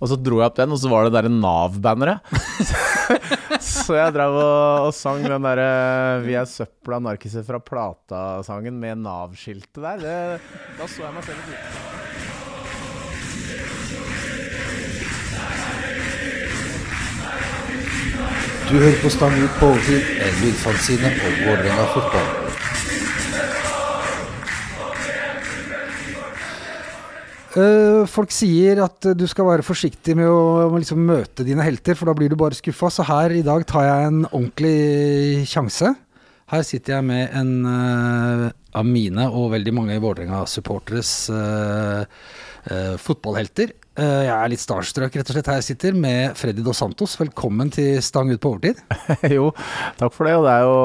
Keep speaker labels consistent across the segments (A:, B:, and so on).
A: Og så dro jeg opp den, og så var det derre Nav-banneret. så jeg drev og, og sang den derre 'Vi er søpla narkiser fra plata'-sangen med Nav-skiltet der. Det, da så jeg meg selv i.
B: Du hører på Stang ut på overtid, en lydfanzine om Vålerenga fotball. Folk sier at eh, du skal være forsiktig med å liksom møte dine helter, for da blir du bare skuffa. Så her i dag tar jeg en ordentlig sjanse. Her sitter jeg med en uh, av mine og veldig mange i Vålerenga-supporteres uh, uh, fotballhelter. Eh, jeg er litt starstruck rett og slett her jeg sitter, med Freddy Dos Santos. Velkommen til Stang ut på overtid.
A: jo, takk for det. Og det er jo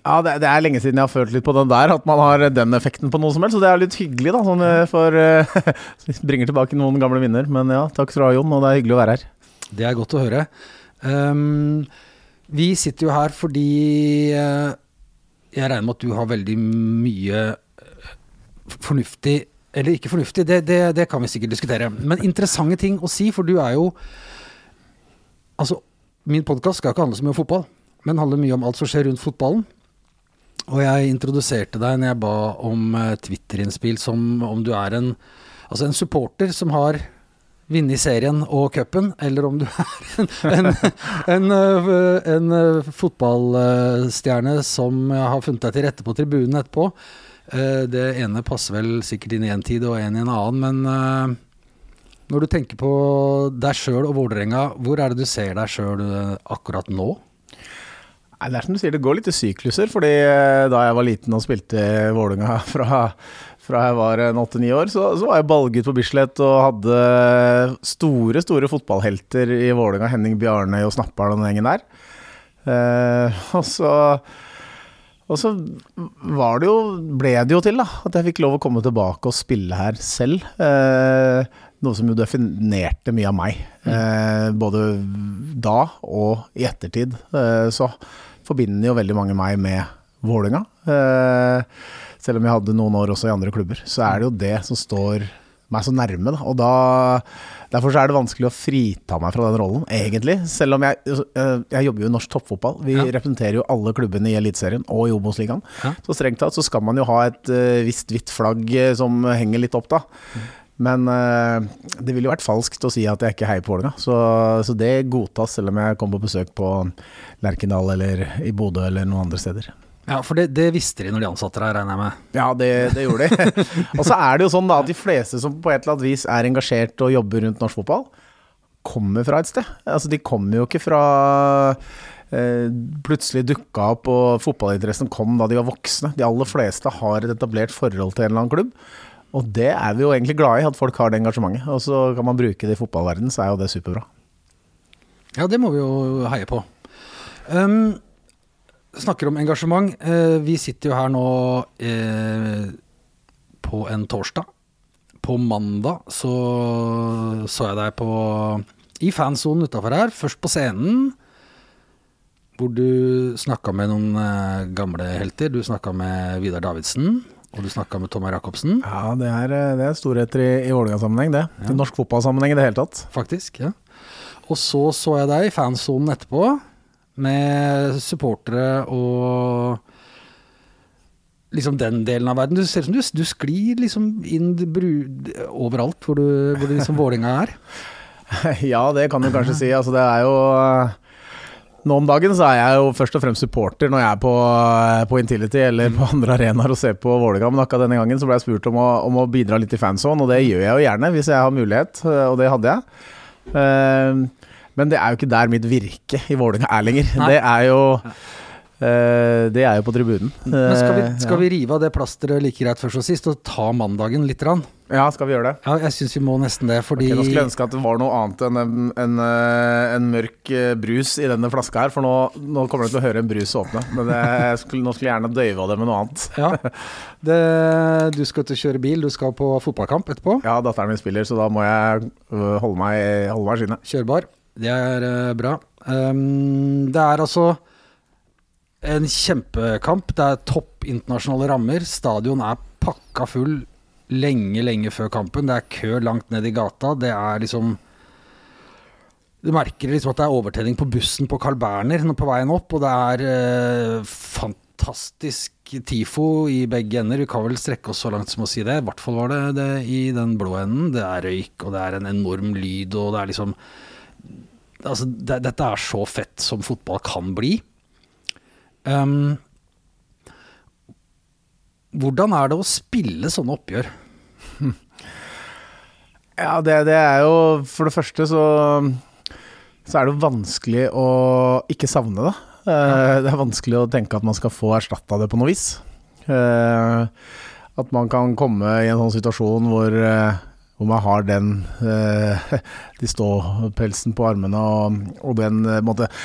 A: Ja, det, det er lenge siden jeg har følt litt på den der, at man har den effekten på noe som helst. Så det er litt hyggelig, da. Sånn eh, for uh, Bringer tilbake noen gamle minner. Men ja, takk skal du ha, Jon. Og det er hyggelig å være her.
B: Det er godt å høre. Um, vi sitter jo her fordi uh, jeg regner med at du har veldig mye fornuftig Eller ikke fornuftig, det, det, det kan vi sikkert diskutere. Men interessante ting å si, for du er jo Altså, min podkast skal ikke handle så mye om fotball, men handler mye om alt som skjer rundt fotballen. Og jeg introduserte deg når jeg ba om eh, Twitter-innspill som om du er en Altså en supporter som har vunnet serien og cupen, eller om du er en, en, en, øh, en øh, fotballstjerne som har funnet deg til rette på tribunen etterpå. Eh, Det ene passer vel sikkert inn i en tid og en i en annen, men når du tenker på deg sjøl og Vålerenga, hvor er det du ser deg sjøl akkurat nå?
A: Nei, Det er som du sier, det går litt i sykluser. fordi eh, da jeg var liten og spilte Vålerenga fra, fra jeg var en åtte-ni år, så, så var jeg ballgutt på Bislett og hadde store, store fotballhelter i Vålerenga. Henning Bjarnøy og Snappern og den gjengen der. Eh, og så og så var det jo, ble det jo til da, at jeg fikk lov å komme tilbake og spille her selv. Eh, noe som jo definerte mye av meg. Eh, både da og i ettertid. Eh, så forbinder jo veldig mange meg med Vålerenga. Eh, selv om jeg hadde noen år også i andre klubber. Så er det jo det som står meg så nærme. Da. Og da, derfor så er det vanskelig å frita meg fra den rollen, egentlig. Selv om jeg, eh, jeg jobber jo i norsk toppfotball. Vi
B: Ja.
A: representerer jo alle klubbene i Eliteserien og i Obos-ligaen.
B: Ja.
A: Så strengt tatt så skal man jo ha et eh, visst hvitt flagg som henger litt opp, da. Men eh, det ville jo vært falskt å si at jeg ikke heier på Vålerenga. Så, så det godtas selv om jeg kommer på besøk på Lerkendal eller i Bodø eller noen andre steder.
B: Ja, for det, det visste de når de ansatte deg, regner jeg med.
A: Ja, det, det gjorde de. og så er det jo sånn da at de fleste som på et eller annet vis er engasjert og jobber rundt norsk fotball, kommer fra et sted. Altså De kommer jo ikke fra eh, plutselig dukka opp og fotballinteressen kom da de var voksne. De aller fleste har et etablert forhold til en eller annen klubb. Og det er vi jo egentlig glad i, at folk har det engasjementet. Og så kan man bruke det i fotballverdenen, så er jo det superbra.
B: Ja, det må vi jo heie på. Um, snakker om engasjement. Uh, vi sitter jo her nå uh, på en torsdag. På mandag så så jeg deg på i fansonen utafor her. Først på scenen, hvor du snakka med noen eh, gamle helter. Du snakka med Vidar Davidsen, og du snakka med Tommy Jacobsen.
A: Ja, det er, eh, det er storheter i, i Vålerenga-sammenheng, det. I norsk fotballsammenheng i det hele tatt.
B: faktisk. ja. Og så så jeg deg i fansonen etterpå, med supportere og liksom den delen av verden. Du ser ut som du, du sklir liksom inn bru, overalt hvor, du, hvor det liksom Vålerenga er.
A: Ja, det kan du kanskje si. Altså, det er jo Nå om dagen så er jeg jo først og fremst supporter når jeg er på, på Intility eller på andre arenaer og ser på Vålerenga. Men akkurat denne gangen så ble jeg spurt om å, om å bidra litt i fanzone, og det gjør jeg jo gjerne hvis jeg har mulighet, og det hadde jeg. Eh, Men det er jo ikke der mitt virke i Vålerenga er lenger. Det er jo eh, Det er jo på tribunen.
B: Men skal vi,
A: Eh,
B: skal
A: ja.
B: vi rive av det plasteret like greit først og sist, og ta mandagen litt? Rann?
A: ja, skal vi gjøre det?
B: Ja, jeg syns vi må nesten det, fordi
A: okay, nå skulle jeg ønske at det var noe annet enn en, en, eh, en mørk eh, brus i denne flaska her, for nå, nå kommer du til å høre en brus åpne. Men det, jeg skulle, nå skulle jeg gjerne døyva det med noe annet.
B: ja, det, Du skal til å kjøre bil, du skal på fotballkamp etterpå.
A: Ja, datteren min spiller, så da må jeg øh, holde meg, holde meg i skinnet.
B: Kjørbar. Det er eh, bra. Um, det er altså en kjempekamp. Det er topp internasjonale rammer. Stadion er pakka full lenge, lenge før kampen. Det er kø langt ned i gata. Det er liksom Du merker liksom at det er overtenning på bussen på Carl Berner på veien opp, og det er eh, fantastisk TIFO i begge ender. Vi kan vel strekke oss så langt som å si det. I hvert fall var det det i den blå enden. Det er røyk, og det er en enorm lyd, og det er liksom Altså, det, dette er så fett som fotball kan bli. Um, hvordan er det å spille sånne oppgjør?
A: Ja, det, det er jo For det første så, så er det jo vanskelig å ikke savne det. Uh, Det er vanskelig å tenke at man skal få erstatta det på noe vis. Uh, At man kan komme i en sånn situasjon hvor, eh, hvor man har den eh, De ståpelsen på armene og, og den eh,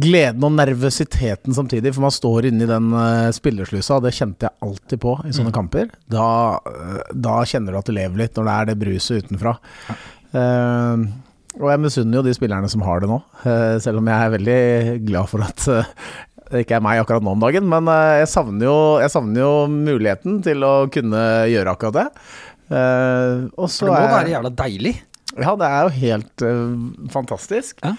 A: gleden og nervøsiteten samtidig. For man står inni den eh, spillerslusa, og det kjente jeg alltid på i sånne kamper. Da, eh, da kjenner du at du lever litt, når det er det bruset utenfra. Eh, og jeg misunner jo de spillerne som har det nå, selv om jeg er veldig glad for at det ikke er meg akkurat nå om dagen. Men jeg savner, jo, jeg savner jo muligheten til å kunne gjøre akkurat det. Eh, og så
B: det må
A: er-
B: være jævla deilig.
A: ja, det er jo helt uh, fantastisk.
B: Ja.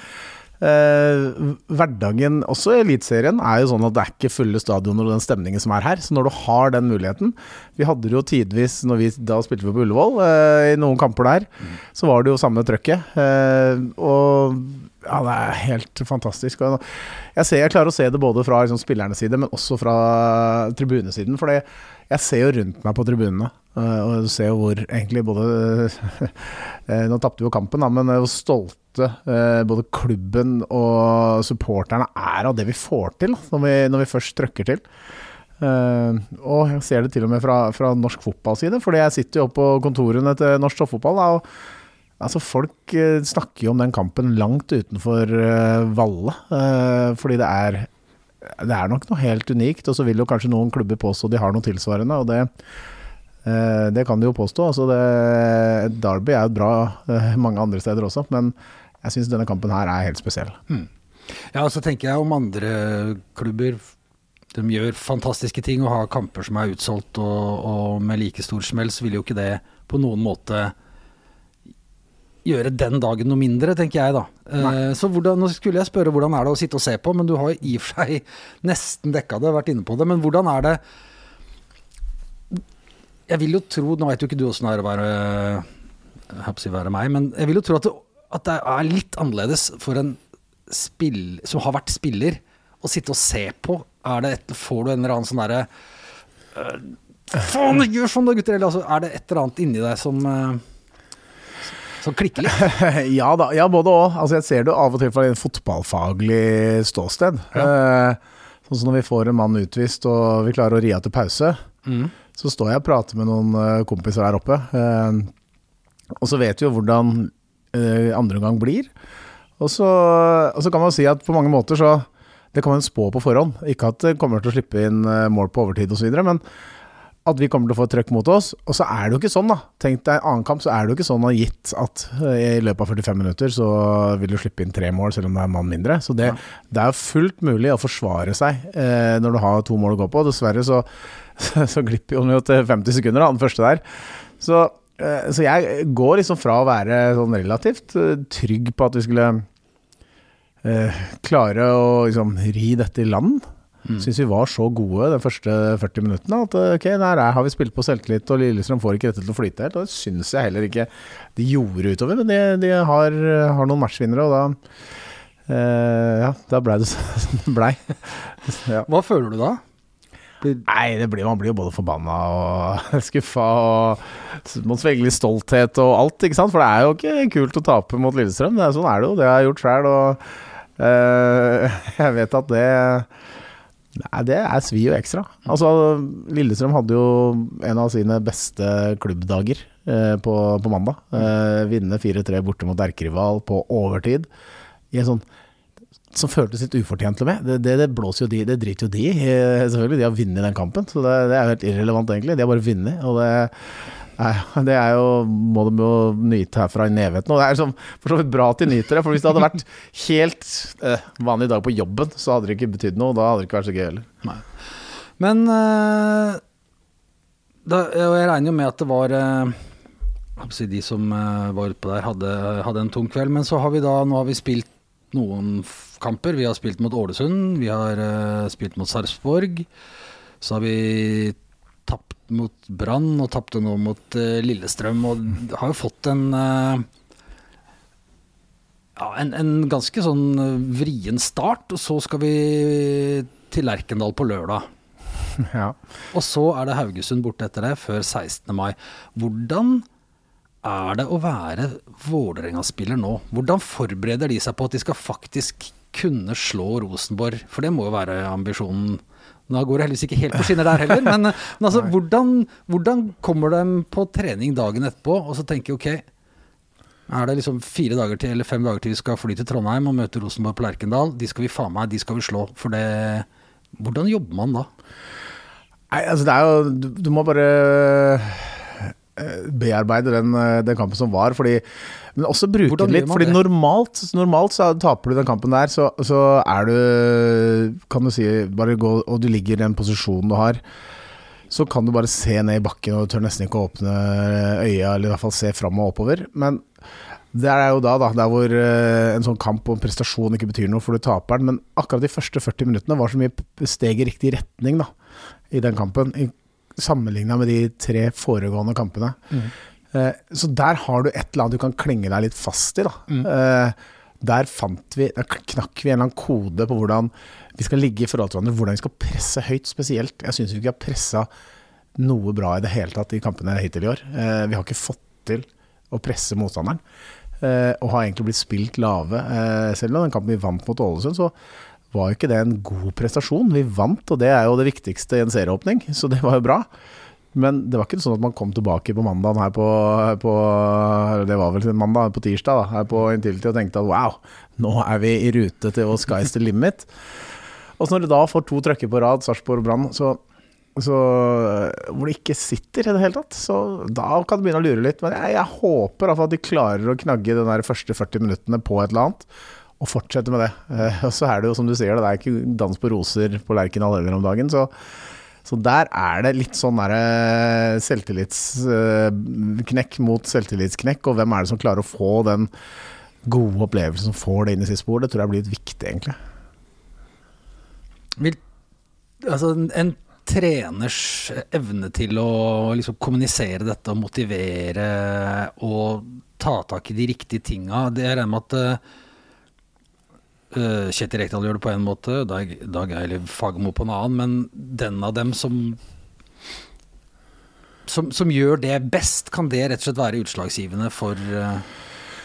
A: Uh, hverdagen, også i Eliteserien, er jo sånn at det er ikke fulle stadioner og den stemningen som er her. Så når du har den muligheten Vi hadde det jo tidvis når vi da spilte vi på Ullevål, uh, i noen kamper der, så var det jo samme trøkket. Og ja, det er helt fantastisk. Jeg, ser, jeg klarer å se det både fra liksom, spillernes side, men også fra tribunesiden. For jeg ser jo rundt meg på tribunene, eh, og du ser jo hvor egentlig både eh, Nå tapte vi jo kampen, da, men hvor stolte eh, både klubben og supporterne er av det vi får til, når vi, når vi først trøkker til. Uh, og jeg ser det til og med fra, fra norsk fotballside, fordi jeg sitter jo oppe på kontorene til norsk toppfotball. Og altså Folk uh, snakker jo om den kampen langt utenfor uh, Valle, eh, fordi det er det er nok noe helt unikt, og så vil jo kanskje noen klubber påstå de har noe tilsvarende, og det, eh, det kan de jo påstå. Altså det, Derby er jo bra eh, mange andre steder også, men jeg syns denne kampen her er helt spesiell.
B: Ja, og så tenker jeg om andre klubber. De gjør fantastiske ting og har kamper som er utsolgt, og, og med like stor smell, så vil jo ikke det på noen måte gjøre den dagen noe mindre, tenker jeg da. Uh, så hvordan, nå skulle jeg spørre hvordan er det å sitte og se på, men du har i og for seg nesten dekka det, vært inne på det. Men hvordan er det Jeg vil jo tro, nå vet jo ikke du åssen det er å være jeg holdt på å si være meg, men jeg vil jo tro at det, at det er litt annerledes for en spill, som har vært spiller, å sitte og se på. Er det et, får du en eller annen sånn derre uh, Faen, gjør sånn da, gutter! Eller altså, er det et eller annet inni deg som øh, som klikker litt?
A: ja da, ja både og. Altså, jeg ser det av og til fra et fotballfaglig ståsted. Eh, sånn som når vi får en mann utvist og vi klarer å ri av til pause,
B: Mm.
A: så står jeg og prater med noen eh, kompiser her oppe. Eh, og så vet vi jo hvordan eh, andre omgang blir. Og så, og så kan man jo si at på mange måter så Det kan man spå på forhånd. Ikke at det kommer til å slippe inn mål på overtid osv., men at vi kommer til å få trøkk mot oss. Og så er det jo ikke sånn, da. Tenk deg en annen kamp, så er det jo ikke sånn gitt at eh, i løpet av 45 minutter så vil du slippe inn tre mål, selv om det er en mann mindre. Så det, det er jo fullt mulig å forsvare seg eh, når du har to mål å gå på. Dessverre så, så glipper jo jo til 50 sekunder, da, den første der. Så, eh, så jeg går liksom fra å være sånn relativt eh, trygg på at vi skulle eh, klare å liksom ri dette i land.
B: Mm.
A: Syns vi var så gode de første 40 minuttene at eh, ok, der er, har vi spilt på selvtillit, og Lillestrøm får ikke dette til å flyte helt. Og det syns jeg heller ikke de gjorde utover, men de, de har, har noen matchvinnere, og da eh, Ja, da blei det som det blei. ja.
B: Hva føler du da?
A: Nei, det blir, man blir jo både forbanna og skuffa og litt stolthet og alt, ikke sant. For det er jo ikke kult å tape mot Lillestrøm. Det er, sånn er det jo. Det har jeg gjort sjøl, og eh, jeg vet at det Nei, det svir jo ekstra. Altså, Lillestrøm hadde jo en av sine beste klubbdager eh, på, på mandag. Eh, vinne 4-3 borte mot erkerival på overtid. I en sånn som føltes litt ufortjent til meg. Det, det, det blåser jo de, det driter jo de i. eh, Selvfølgelig, de har vunnet den kampen, så det, det er jo helt irrelevant, egentlig. De har bare vunnet, og det er, det er jo Må de jo nyte herfra i evigheten. Og det er liksom, for så vidt bra at de nyter det, for hvis det hadde vært helt eh, vanlig dag på jobben, så hadde det ikke betydd noe. Da hadde det ikke vært så gøy heller.
B: Men øh, da, jeg regner jo med at det var eh, De som eh, var utpå der, hadde, hadde en tung kveld. Men så har vi da Nå har vi spilt noen kamper. Vi har spilt mot Ålesund, vi har eh, spilt mot Sarpsborg. Så har vi tapt mot Brann og tapte nå mot uh, Lillestrøm. Og har jo fått en uh, ja, en, en ganske sånn eh, vrien start. Og så skal vi til Lerkendal på lørdag.
A: Ja.
B: Og så er det Haugesund borte etter det, før 16. mai. Hvordan er det å være Vålerenga-spiller nå? Hvordan forbereder de seg på at de skal faktisk kunne slå Rosenborg? For det må jo være ambisjonen. Nå går det heldigvis ikke helt på skinner der heller, men, men altså, hvordan, hvordan kommer de på trening dagen etterpå og så tenker ok, er det liksom fire dager til eller fem dager til vi skal fly til Trondheim og møte Rosenborg på Lerkendal? De skal vi faen meg, de skal vi slå. For det Hvordan jobber man da?
A: Nei, altså det er jo Du, du må bare bearbeide den, eh, den kampen som var, fordi Men også bruke den litt. Fordi normalt, normalt så taper du den kampen der, så, så er du Kan du si Bare gå og du ligger i den posisjonen du har. Så kan du bare se ned i bakken og du tør nesten ikke å åpne øya, eller i hvert fall se fram og oppover. Men det er jo da, da der hvor eh, en sånn kamp og en prestasjon ikke betyr noe, for du taper den. Men akkurat de første 40 minuttene var så mye steg i riktig retning da, i den kampen, sammenligna med de tre foregående kampene. Eh, så der har du et eller annet du kan klenge deg litt fast i. Da. Eh, der fant vi, der knakk vi en eller annen kode på hvordan vi skal ligge i forhold til hverandre, hvordan vi skal presse høyt spesielt. Jeg syns vi ikke har pressa noe bra i det hele tatt i kampene hittil i år. Eh, vi har ikke fått til å presse motstanderen. eh, og har egentlig blitt spilt lave. Eh, selv om den kampen vi vant mot Ålesund, så var jo ikke det en god prestasjon. Vi vant, og det er jo det viktigste i en serieåpning, så det var jo bra. Men det var ikke sånn at man kom tilbake på mandagen her på, på Det var vel mandag på tirsdag, da, her på Intility og tenkte at wow, nå er vi i rute til å sky's the limit. Og så når du da får to trøkker på rad, Sarpsborg og Brann, så, så hvor det ikke sitter i det hele tatt, så da kan du begynne å lure litt. Men jeg, jeg håper iallfall at de klarer å knagge de første 40 minuttene på et eller annet, og fortsette med det. Eh, Og så er det jo som du sier, det er ikke dans på roser på Lerkendal heller om dagen, så så der er det litt sånn derre selvtillitsknekk mot selvtillitsknekk, og hvem er det som klarer å få den gode opplevelsen som får det inn i sitt spor? Det tror jeg blir litt viktig, egentlig.
B: Vil, altså en, en treners evne til å liksom kommunisere dette og motivere og ta tak i de riktige tinga, det er regner med at eh, Kjetil Rekdal gjør det på en måte, Dag, Dag Eiliv Fagermo på en annen, men den av dem som, som som gjør det best, kan det rett og slett være utslagsgivende for uh,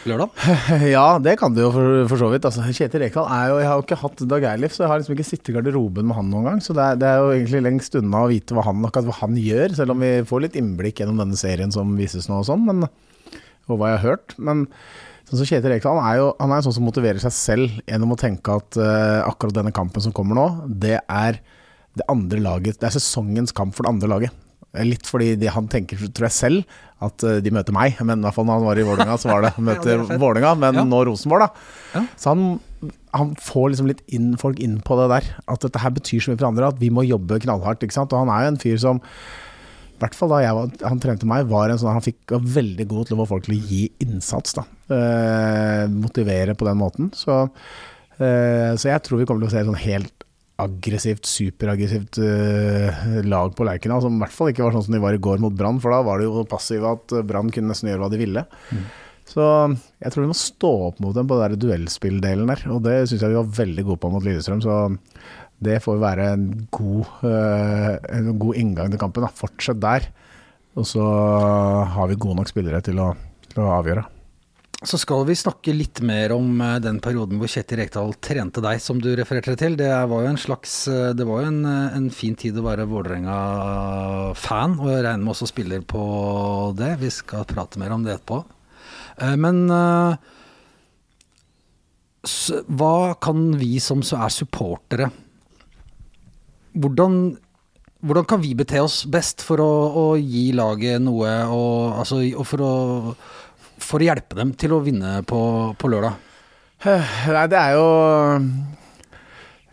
B: lørdag?
A: Ja, det kan det jo for, for så vidt. Altså, Kjetil Rekdal er jo Jeg har jo ikke hatt Dag Eilif, så jeg har liksom ikke sittet i garderoben med han noen gang. Så det er, det er jo egentlig lengst unna å vite hva han, akkurat hva han gjør, selv om vi får litt innblikk gjennom denne serien som vises nå og sånn, og hva jeg har hørt. Men som Kjetil Rekdal er jo han er sånn som motiverer seg selv gjennom å tenke at uh, akkurat denne kampen som kommer nå, det er det andre laget Det er sesongens kamp for det andre laget. Litt fordi de, han tenker, tror jeg selv, at eh, de møter meg. Men i hvert fall når han var i Vålerenga, så var det møter
B: er.
A: Vålerenga, men
B: Ja.
A: nå Rosenborg, da.
B: Ja.
A: Så han, han får liksom litt inn, folk inn på det der. At dette her betyr så mye for andre, at vi må jobbe knallhardt. ikke sant? Og han er jo en fyr som hvert fall da var, han trente meg, var en sånn han fikk var veldig god til å få folk til å gi innsats. da. Eh, motivere på den måten. Så, eh, så jeg tror vi kommer til å se et sånn helt aggressivt, superaggressivt eh, lag på Lerkendal, som i hvert fall ikke var sånn som de var i går mot Brann, for da var det jo passive at Brann kunne nesten gjøre hva de ville. Så jeg tror vi må stå opp mot dem på den duellspilldelen der, og det syns jeg vi var veldig gode på mot Lillestrøm. Så det får være en god, eh, en god inngang til kampen. Fortsett der. Og så har vi gode nok spillere til å, til å avgjøre.
B: Så skal vi snakke litt mer om eh, den perioden hvor Kjetil Rekdal trente deg, som du refererte til. Det var jo en slags eh, Det var jo en, eh, en fin tid å være Vålerenga-fan, og jeg regner med også spiller på det. Vi skal prate mer om det etterpå. Eh, Men eh, hva kan vi som er supportere hvordan, hvordan kan vi bete oss best for å, å gi laget noe, og, altså, og for, å, for å hjelpe dem til å vinne på, på lørdag?
A: Nei, det er jo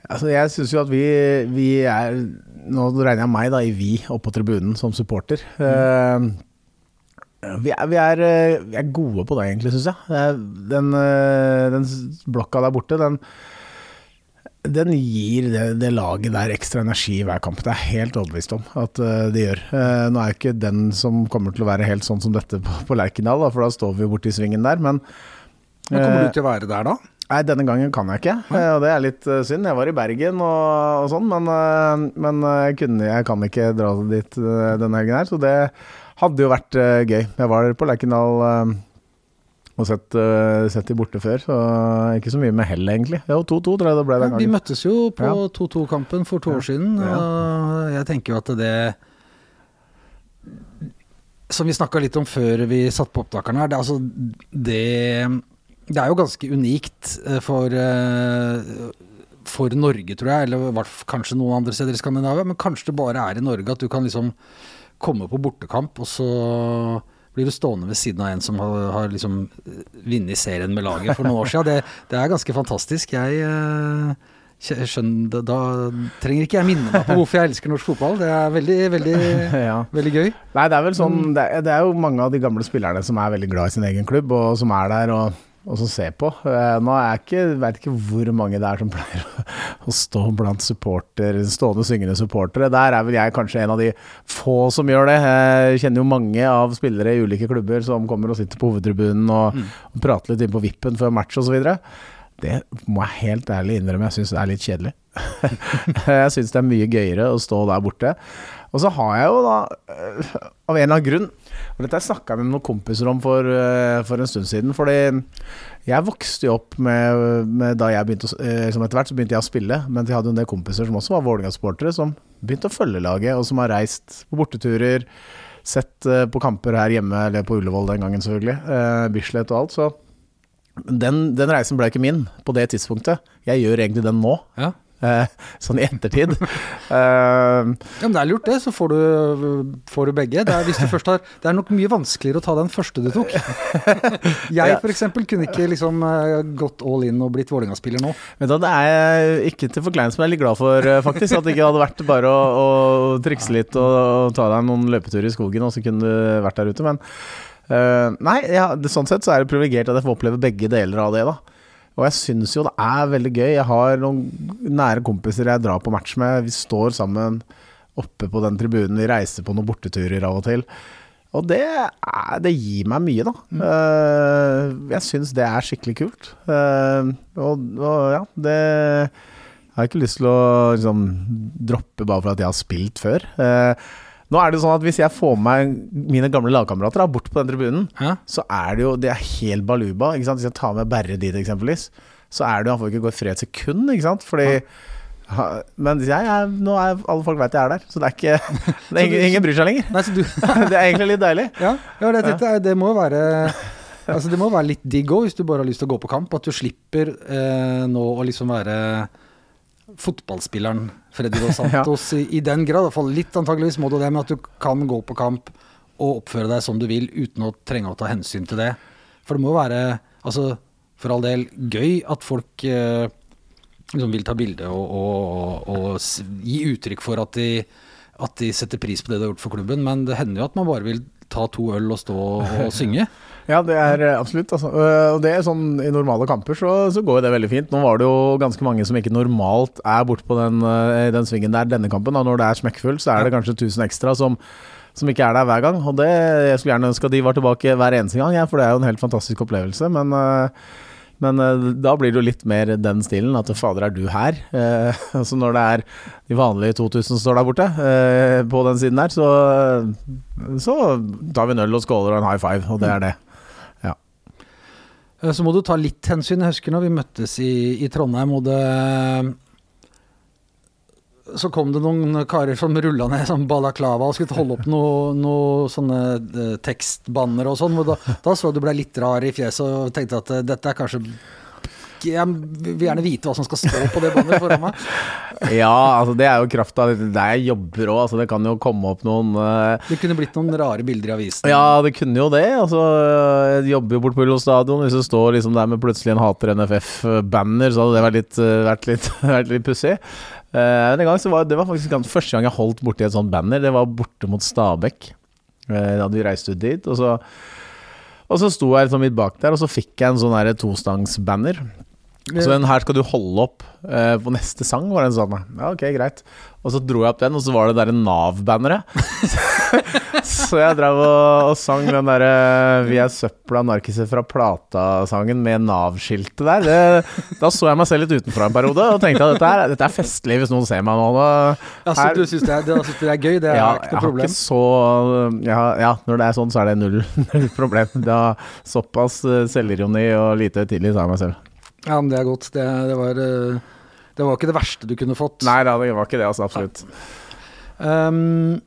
A: Altså, jeg syns jo at vi, vi er Nå regner jeg meg da i vi oppå tribunen som supporter. Mm. Vi er, vi, er, vi er, gode på det, egentlig, syns jeg. Den, den, blokka der borte, den, den gir det, det, laget der ekstra energi i hver kamp. Det er helt overbevist om at det gjør. Nå er jo ikke den som kommer til å være helt sånn som dette på, på Lerkendal, for da står vi jo borti svingen der, men
B: Men kommer du til å være der da?
A: Nei, denne gangen kan jeg ikke, og det er litt synd. Jeg var i Bergen og, og sånn, men, men jeg, kunne, jeg, kan ikke dra dit denne helgen her, så det hadde jo vært gøy. Jeg var på Lerkendal og sett, sett de borte før, så ikke så mye med hell, egentlig. Jo, 2-2 tror jeg det ble den gangen.
B: Vi møttes jo på 2-2-kampen for to år siden, og jeg tenker jo at det Som vi snakka litt om før vi satte på opptakeren her, det, altså det det er jo ganske unikt for, for Norge, tror jeg, eller kanskje noen andre steder i Skandinavia, men kanskje det bare er i Norge at du kan liksom komme på bortekamp, og så blir du stående ved siden av en som har, har liksom vunnet serien med laget for noen år siden. Det, det er ganske fantastisk. Jeg skjønner, da trenger ikke jeg minne meg på hvorfor jeg elsker norsk fotball. Det er veldig, veldig, ja. veldig gøy.
A: Nei, det er vel sånn det er, det er jo mange av de gamle spillerne som er veldig glad i sin egen klubb, og som er der. og og som ser på. Nå er jeg ikke, vet ikke hvor mange det er som pleier å stå blant supporter, stående syngende supportere. Der er vel jeg kanskje en av de få som gjør det. Jeg kjenner jo mange av spillere i ulike klubber som kommer og sitter på hovedtribunen og, mm. og prater litt inn på vippen før match osv. Det må jeg helt ærlig innrømme, jeg syns det er litt kjedelig. jeg syns det er mye gøyere å stå der borte. Og så har jeg jo da, av en eller annen grunn og Dette snakka jeg med noen kompiser om for, for, en stund siden. Fordi jeg vokste jo opp med, med da jeg begynte liksom etter hvert så begynte jeg å spille, men jeg hadde jo en del kompiser som også var Vålerenga-sportere, som begynte å følge laget, og som har reist på borteturer. Sett på kamper her hjemme, eller på Ullevål den gangen, selvfølgelig. Bislett og alt. Så den, den, reisen ble ikke min på det tidspunktet. Jeg gjør egentlig den nå.
B: Ja.
A: Eh, sånn i ettertid.
B: uh, ja, men det er lurt, det. Så får du, får du begge. Det er, hvis du først har, det er nok mye vanskeligere å ta den første du tok. jeg f.eks. kunne ikke liksom gått all in og blitt Vålerenga-spiller nå.
A: Men da, Det er ikke til forkleinelse, men jeg er litt glad for faktisk at det ikke hadde vært bare å, å trikse litt og, og ta deg noen løpeturer i skogen, og så kunne du vært der ute. Men uh, nei, ja, sånn sett så er det privilegert at jeg får oppleve begge deler av det. da og jeg syns jo det er veldig gøy. Jeg har noen nære kompiser jeg drar på match med. Vi står sammen oppe på den tribunen. Vi reiser på noen borteturer av og til. Og det, er, det gir meg mye, da. Mm. Uh, jeg syns det er skikkelig kult. Uh, og, og, ja, det jeg har ikke lyst til å liksom, droppe bare for at jeg har spilt før. Uh, nå er det jo sånn at Hvis jeg får med meg mine gamle lagkamerater bort på den tribunen,
B: Hæ?
A: så er det jo Det er helt baluba. Ikke sant? Hvis jeg tar med Berre dit, eksempelvis, så er det jo Han får ikke gå i fred et sekund, ikke sant? Fordi ha, Men jeg er, nå er alle folk vet jeg er der, så det er ikke det er ingen, bryr seg lenger.
B: Nei, du,
A: det er egentlig litt deilig.
B: Ja, ja det, det, det, må være Altså Det må være litt digg òg, hvis du bare har lyst til å gå på kamp. At du slipper eh, nå å liksom være fotballspilleren Freddy Dos Santos ja. i, i, den grad. Iallfall litt antageligvis må du det, men at du kan gå på kamp og oppføre deg som du vil uten å trenge å ta hensyn til det. For det må være, altså for all del, gøy at folk eh, liksom vil ta bilde og, og, og, og, gi uttrykk for at de, at de setter pris på det de har gjort for klubben, men det hender jo at man bare vil ta to øl og stå og synge.
A: ja, det er eh, absolutt. Altså. Øh, og det er sånn I normale kamper så, så, går det veldig fint. Nå var det jo ganske mange som ikke normalt er borte på den, øh, den svingen der denne kampen. Da. Når det er smekkfullt, så er det kanskje 1000 ekstra som, som ikke er der hver gang. Og det, Jeg skulle gjerne ønske at de var tilbake hver eneste gang, ja, for det er jo en helt fantastisk opplevelse. Men men da blir det jo litt mer den stilen, at fader, er du her? Eh, altså når det er de vanlige 2000 som står der borte eh, på den siden der, så, så tar vi en øl og skåler og en high five, og det er det. Ja.
B: Så må du ta litt hensyn. Jeg husker når vi møttes i, i Trondheim, og det så kom det noen karer som rulla ned som balaklava og skulle holde opp noen noe sånne uh, tekstbanner og sånn. Da, da, så du ble litt rar i fjeset og tenkte at uh, dette er kanskje ikke Jeg vil gjerne vite hva som skal stå på det båndet foran meg.
A: Ja, altså det er jo krafta. Der jeg jobber òg. Altså det kan jo komme opp noen uh,
B: Det kunne blitt noen rare bilder i avisen.
A: Ja, det kunne jo det. Altså, jeg jobber jo bort på Ullevål stadion. Hvis det står liksom der med plutselig en hater NFF-banner, så hadde det vært litt, uh, vært litt, vært litt pussig. Uh, en gang så var, det var faktisk første gang jeg holdt borti et sånt banner. Det var borte mot Stabekk. da hadde vi reist ut dit. Og så, og så sto jeg liksom midt bak der, og så fikk jeg en sånn tostangsbanner. Så den her skal du holde opp eh, på neste sang, var det en sånn. Ja, ok, greit. Og så dro jeg opp den, og så var det derre Nav-banneret. så jeg drev og, og sang den derre 'Vi er søpla narkiser fra plata'-sangen med Nav-skiltet der. Det, da så jeg meg selv litt utenfra en periode og tenkte at dette er, dette er festlig hvis noen ser meg nå.
B: Ja, så du syns det, det, det, er gøy? Det er
A: ja,
B: ikke noe problem?
A: Så, ja, ja, når det er sånn, så er det null, null problem. Det er såpass eh, selvironi og lite høytidelig, sa jeg meg selv.
B: Ja, men det er godt. Det, det, var, eh, det var ikke det verste du kunne fått.
A: Nei da, det var ikke det, altså. Absolutt.
B: Um,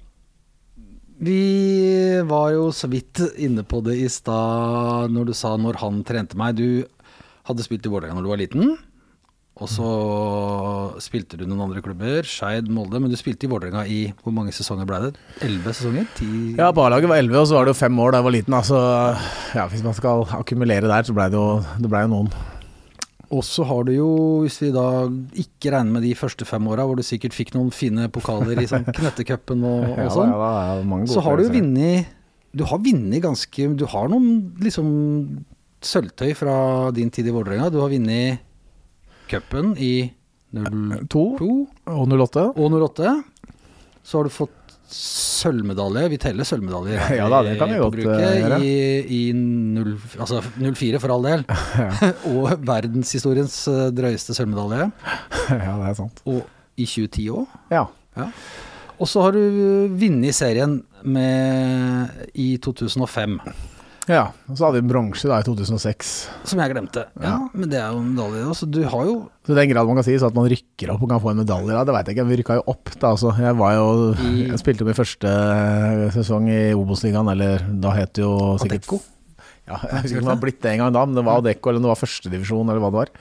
B: vi var jo så vidt inne på det i stad når du sa når han trente meg. Du hadde spilt i Vålerenga når du var liten. Og så spilte du noen andre klubber, Skeid, Molde. Men du spilte i Vålerenga i hvor mange sesonger ble det? Elleve sesonger? 10?
A: Ja, barlaget var elleve, og så var det jo fem år da jeg var liten. Altså, ja, hvis man skal akkumulere der, så ble det det ble jo noen.
B: Og så har du jo, hvis vi da ikke regner med de første fem åra, hvor du sikkert fikk noen fine pokaler i sånn Knettecupen og, og sånn,
A: ja, ja,
B: så har du jo vunnet Du har vunnet ganske Du har noen liksom sølvtøy fra din tid i Vålerenga. Du har vunnet cupen i 02
A: og 08.
B: Og 08. Så har du fått sølvmedalje. Vi teller sølvmedaljer
A: ja, da, det kan vi godt
B: bruket, gjøre. I, i 0, altså 04 for all del. og verdenshistoriens eh, drøyeste sølvmedalje.
A: ja, det er sant.
B: Og i 2010 òg.
A: Ja.
B: ja. Og så har du vunnet serien med, i 2005.
A: Ja, og så hadde vi bronse da i 2006.
B: Som jeg glemte. Ja, ja Men det er jo en medalje. Så du har jo
A: Så i den grad man kan si så at man rykker opp og kan få en medalje, da, det veit jeg ikke. Vi rykka jo opp, da. Altså. Jeg var jo Jeg spilte min første sesong i Obos-ligaen, eller da het det jo sikkert
B: Adecco?
A: Ja, jeg husker ikke om det var blitt det en gang da, men det var Adecco, eller det var førstedivisjon, eller hva det var.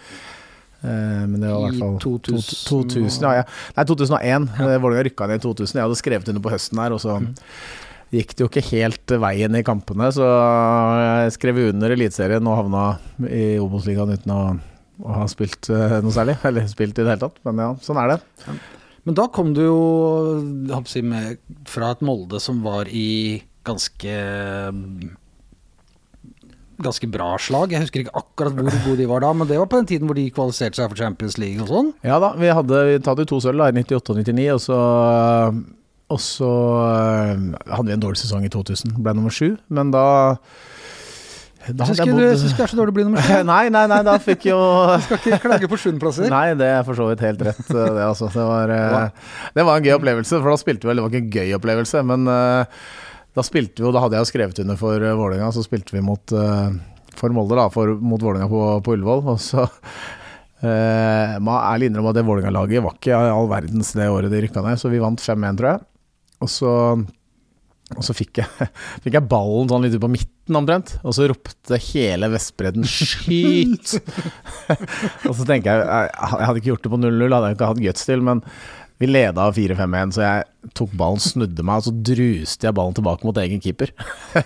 A: Eh, men det var i hvert fall
B: 2000,
A: 2000 ja, ja. Nei, 2001. Ja. Vålerenga rykka ned i 2000. Jeg hadde skrevet under på høsten her, og så mm gikk det jo ikke helt veien i kampene, så jeg skrev under Eliteserien og havna i Obos-ligaen uten å, å, ha spilt uh, noe særlig. Eller spilt i det hele tatt, men ja, sånn er det.
B: Men da kom du jo si, med, fra et Molde som var i ganske ganske bra slag. Jeg husker ikke akkurat hvor gode de var da, men det var på den tiden hvor de kvalifiserte seg for Champions League og sånn?
A: Ja da, vi hadde vi tatt jo to sølv i 98 og 99, og så og så øh, hadde vi en dårlig sesong i 2000, ble nummer sju. Men da
B: da Syns ikke det er så dårlig å bli nummer sju?
A: nei, nei, nei, da fikk jo Du
B: Skal ikke klage på sjuendeplasser?
A: Nei, det er for så vidt helt rett, øh, det altså. Det var, øh, det var en gøy opplevelse, for da spilte vi vel Det var ikke en gøy opplevelse, men da spilte vi jo Da hadde jeg jo skrevet under for Vålerenga, så spilte vi mot for Molde, da, for, mot Vålerenga på, på Ullevål. Og så eh, må ærlig innrømme at det Vålerenga-laget var ikke all verdens det året de rykka ned, så vi vant 5-1, tror jeg. Og så, og så fikk, jeg, fikk, jeg, ballen sånn litt på midten omtrent, og så ropte hele Vestbredden 'skyt'! og så tenker jeg Jeg hadde ikke gjort det på 0-0, hadde jeg ikke hatt guts til, men vi leda 4-5-1, så jeg tok ballen, snudde meg, og så druste jeg ballen tilbake mot egen keeper.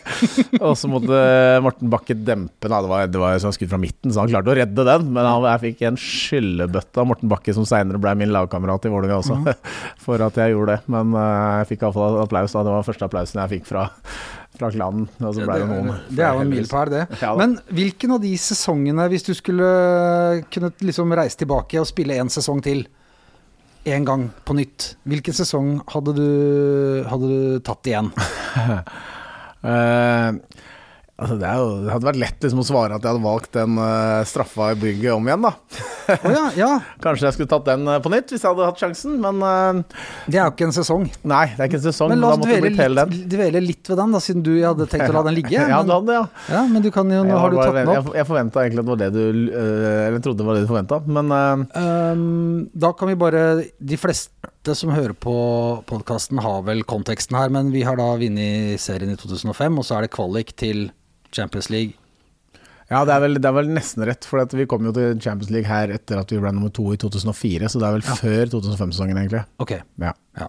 A: og så måtte Morten Bakke dempe den. Det var, det var skudd fra midten, så han klarte å redde den. Men han, jeg fikk en skyllebøtte av Morten Bakke, som seinere ble min lagkamerat i Vålerenga også, mm. for at jeg gjorde det. Men uh, jeg fikk iallfall applaus. da, Det var første applausen jeg fikk fra fra klanen. Og så ble det, noen.
B: Det er jo en milepæl, det. Ja, Men hvilken av de sesongene, hvis du skulle kunne liksom reise tilbake og spille en sesong til, en gang på nytt, hvilken sesong hadde du, hadde du tatt igjen?
A: uh, Altså det, jo, det, hadde vært lett liksom å svare at jeg hadde valgt den uh, straffa i bygget om igjen, da.
B: oh, ja, ja.
A: Kanskje jeg skulle tatt den uh, på nytt hvis jeg hadde hatt sjansen, men uh,
B: Det er jo ikke en sesong.
A: Nei, det er ikke en sesong.
B: Men la oss dvele litt, dvele litt ved den, da, siden du hadde tenkt å la den ligge.
A: ja,
B: men,
A: hadde, ja.
B: ja, men du kan jo, nå har du tatt den opp.
A: Jeg, jeg forventa egentlig at det var det du Eller trodde det var det du forventa, men
B: um, Da kan vi bare De fleste som hører på podkasten har vel konteksten her, men vi har da vunnet serien i 2005, og så er det kvalik til Champions League
A: Ja, det er, vel, det er vel nesten rett, for vi kom jo til Champions League her etter at vi ble nummer to i 2004, så det er vel
B: Ja.
A: før 2005-sesongen, egentlig.
B: Ok.
A: Ja.
B: Ja.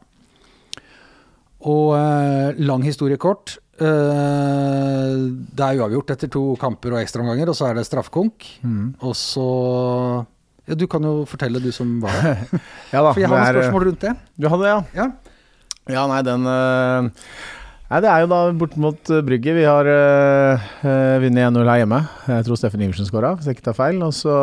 B: Og eh, lang historie kort. Eh, det er uavgjort etter to kamper og ekstraomganger, og så er det straffekonk.
A: Mm.
B: Og så Ja, du kan jo fortelle, du som var der.
A: ja da.
B: For jeg har noen spørsmål rundt det.
A: Du hadde det, ja?
B: Ja.
A: Ja, nei, den øh, Nei, det er jo da bort mot øh, Brygge. Vi har øh, øh, vunnet 1-0 her hjemme. Jeg tror Steffen Iversen skåra, hvis jeg ikke tar feil. Og så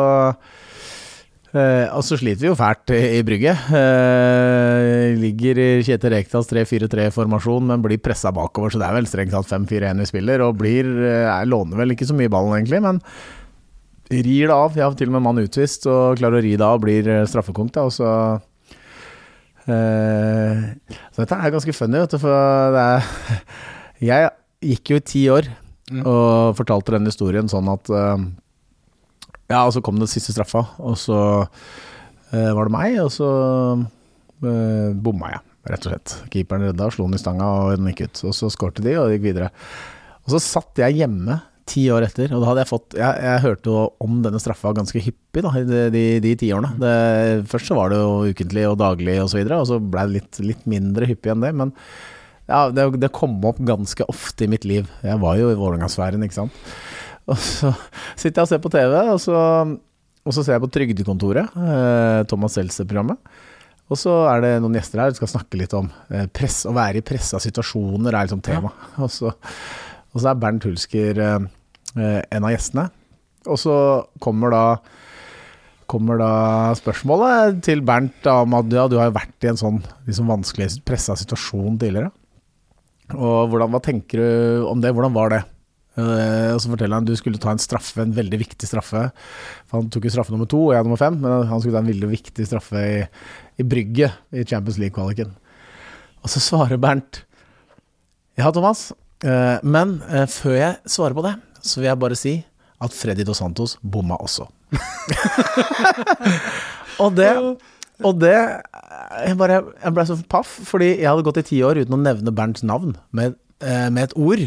A: øh, og så sliter vi jo fælt i, i Brygge. Eh, ligger i Kjetil Rekdals 3-4-3-formasjon, men blir pressa bakover, så det er vel strengt tatt 5-4-1 vi spiller. Og blir øh, Jeg låner vel ikke så mye ballen, egentlig, men rir det av. Jeg har til og med mann utvist og klarer å ri det av, blir øh, straffekonk, og så Eh, så dette er ganske funny, vet du, for er Jeg gikk jo i ti år
B: Mm.
A: og fortalte den historien sånn at eh, Ja, og så kom den siste straffa, og så eh, var det meg, og så uh, bomma jeg, rett og slett. Keeperen redda, slo den i stanga, og den gikk ut. Og så skårte de, og det gikk videre. Og så satt jeg hjemme ti år etter, og da hadde jeg fått Jeg, jeg hørte jo om denne straffa ganske hyppig da, i de, de, de ti årene. Det, først så var det jo ukentlig og daglig og så videre, og så ble det litt, litt mindre hyppig enn det. Men ja, det, det kom opp ganske ofte i mitt liv. Jeg var jo i Vålerenga-sfæren, ikke sant. Og så sitter jeg og ser på TV, og så, og så ser jeg på Trygdekontoret, eh, Thomas Seltzer-programmet. Og så er det noen gjester her, vi skal snakke litt om eh, press, å være i pressa situasjoner er liksom tema. Og, så, og så er Bernt Hulsker eh, en av gjestene. Og så kommer da kommer da spørsmålet til Bernt om at ja, du har vært i en sånn liksom vanskelig pressa situasjon tidligere. Og hvordan, hva tenker du om det? Hvordan var det? Eh, og så forteller han at du skulle ta en straffe, en veldig viktig straffe. For han tok jo straffe nummer to, og jeg nummer fem, men han skulle ta en veldig viktig straffe i, i Brygge i Champions League-kvaliken. Og så svarer Bernt Ja, Thomas, men eh, før jeg svarer på det, så vil jeg bare si at Freddy Dos Santos bomma også. og det og det Jeg, bare, jeg ble så paff, fordi jeg hadde gått i ti år uten å nevne Bernts navn med, eh, med et ord.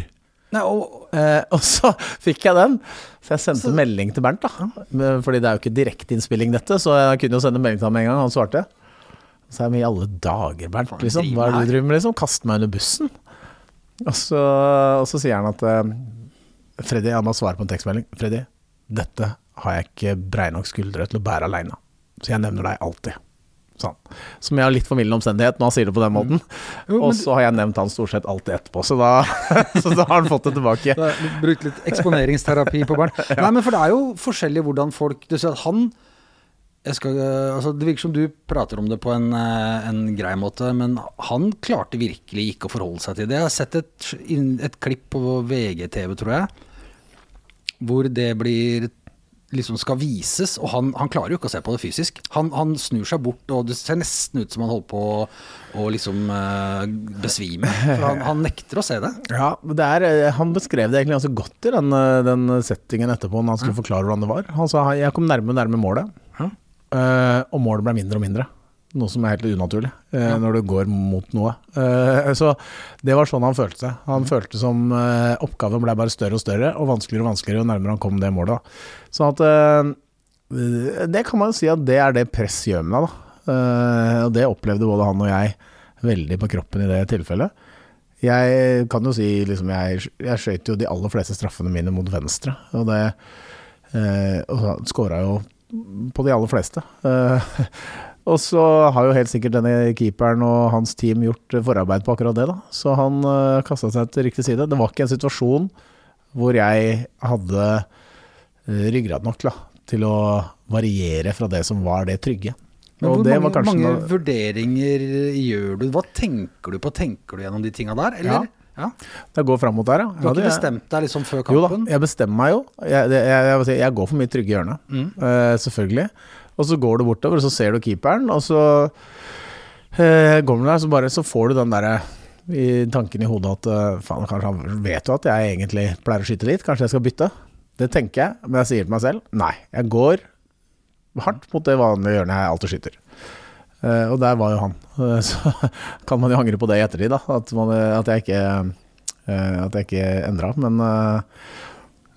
B: Nei, og,
A: Eh, og så fikk jeg den, så jeg sendte melding til Bernt. da Fordi det er jo ikke direkteinnspilling, dette, så jeg kunne jo sende melding til ham med en gang. Han svarte. Så jeg med i alle dager, Bernt. Liksom. Hva er det du driver med? liksom? Kaste meg under bussen. Og så, og så sier han at uh, Freddy, jeg må svare på en tekstmelding. Freddy, dette har jeg ikke brei nok skuldre til å bære aleine. Så jeg nevner deg alltid. Sånn. Som jeg har litt formildende omstendighet når han sier det på den måten.
B: Jo,
A: Og så har jeg nevnt han stort sett alltid etterpå, så da, så da har han fått det tilbake.
B: Brukt litt eksponeringsterapi på barn. Nei, men for det er jo forskjellig hvordan folk Du ser at han skal, altså Det virker som du prater om det på en, eh, en grei måte, men han klarte virkelig ikke å forholde seg til det. Jeg har sett et, et klipp på VGTV, tror jeg, hvor det blir liksom skal vises, og han, han klarer jo ikke å se på det fysisk. Han, han snur seg bort, og det ser nesten ut som han holder på å, å liksom eh, besvime. For han, han nekter å se det.
A: Ja, det er, eh, Han beskrev det egentlig ganske godt i den, eh, den settingen etterpå, når han skulle forklare hvordan det var. Han sa jeg kom nærme nærme målet, eh, og målet ble mindre og mindre. Noe som er helt unaturlig ja. når du går mot noe. Eh, så det var sånn han følte seg. Han følte som eh, oppgaven ble bare større og større, og vanskeligere og vanskeligere jo nærmere han kom det målet. Da. Sånn at eh, Det kan man jo si at det er det press gjør med deg, da. Eh, og det opplevde både han og jeg veldig på kroppen i det tilfellet. Jeg kan jo si liksom Jeg, jeg skøyt jo de aller fleste straffene mine mot venstre, og det eh, Og skåra jo på de aller fleste. Eh, og så har jo helt sikkert denne keeperen og hans team gjort forarbeid på akkurat det, da. Så han uh, kasta seg til riktig side. Det var ikke en situasjon hvor jeg hadde uh, ryggrad nok da, til å variere fra det som var det trygge.
B: Men hvor
A: det
B: mange, mange vurderinger gjør du? Hva tenker du på? Tenker du gjennom de tinga der, eller? Ja.
A: Det går fram mot der, ja.
B: Du har
A: Ja, det-
B: ikke bestemt deg liksom før
A: Jo da, jeg bestemmer meg jo. Jeg, jeg, jeg, jeg går for mitt trygge hjørne,
B: Mm.
A: uh, selvfølgelig. Og så går du bortover, og så ser du keeperen, og så uh, går du der, så bare så får du den derre i tanken i hodet at eh, faen, kanskje han vet jo at jeg egentlig pleier å skyte dit, kanskje jeg skal bytte. Det tenker jeg, men jeg sier til meg selv nei, jeg går hardt mot det vanlige hjørnet jeg alltid skyter. Eh, og der var jo han. Eh, så kan man jo angre på det i ettertid, da. At, man, at jeg ikke, eh, at jeg ikke endra. Men eh,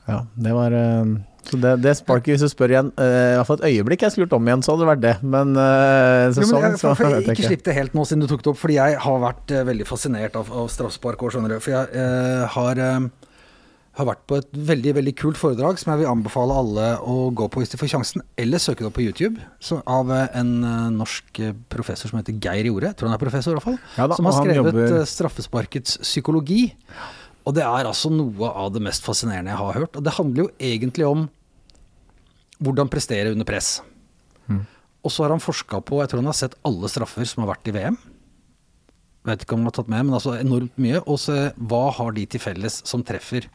A: Ja, det var eh, Så det, det sparket, hvis du spør igjen uh, fall et øyeblikk jeg skulle gjort om igjen, så hadde det vært det. Men eh,
B: Jo, men jeg,
A: så
B: for, for,
A: jeg
B: ikke slipp det helt nå siden du tok det opp, fordi jeg har vært uh, veldig fascinert av, av straffespark òg, skjønner du. For jeg uh, har, eh, har vært på et veldig veldig kult foredrag som jeg vil anbefale alle å gå på hvis de får sjansen, eller søke det opp på YouTube, så, av en eh, norsk eh, professor som heter Geir Jorde, tror han er professor i hvert fall,
A: Ja da,
B: som har skrevet
A: jobber-
B: eh, straffesparkets psykologi. Og det er altså noe av det mest fascinerende jeg har hørt. Og det handler jo egentlig om hvordan prestere under press. Og så har han forska på, jeg tror han har sett alle straffer som har vært i VM. Vet ikke om han har tatt med, men altså enormt mye. Og så hva har de til felles som treffer.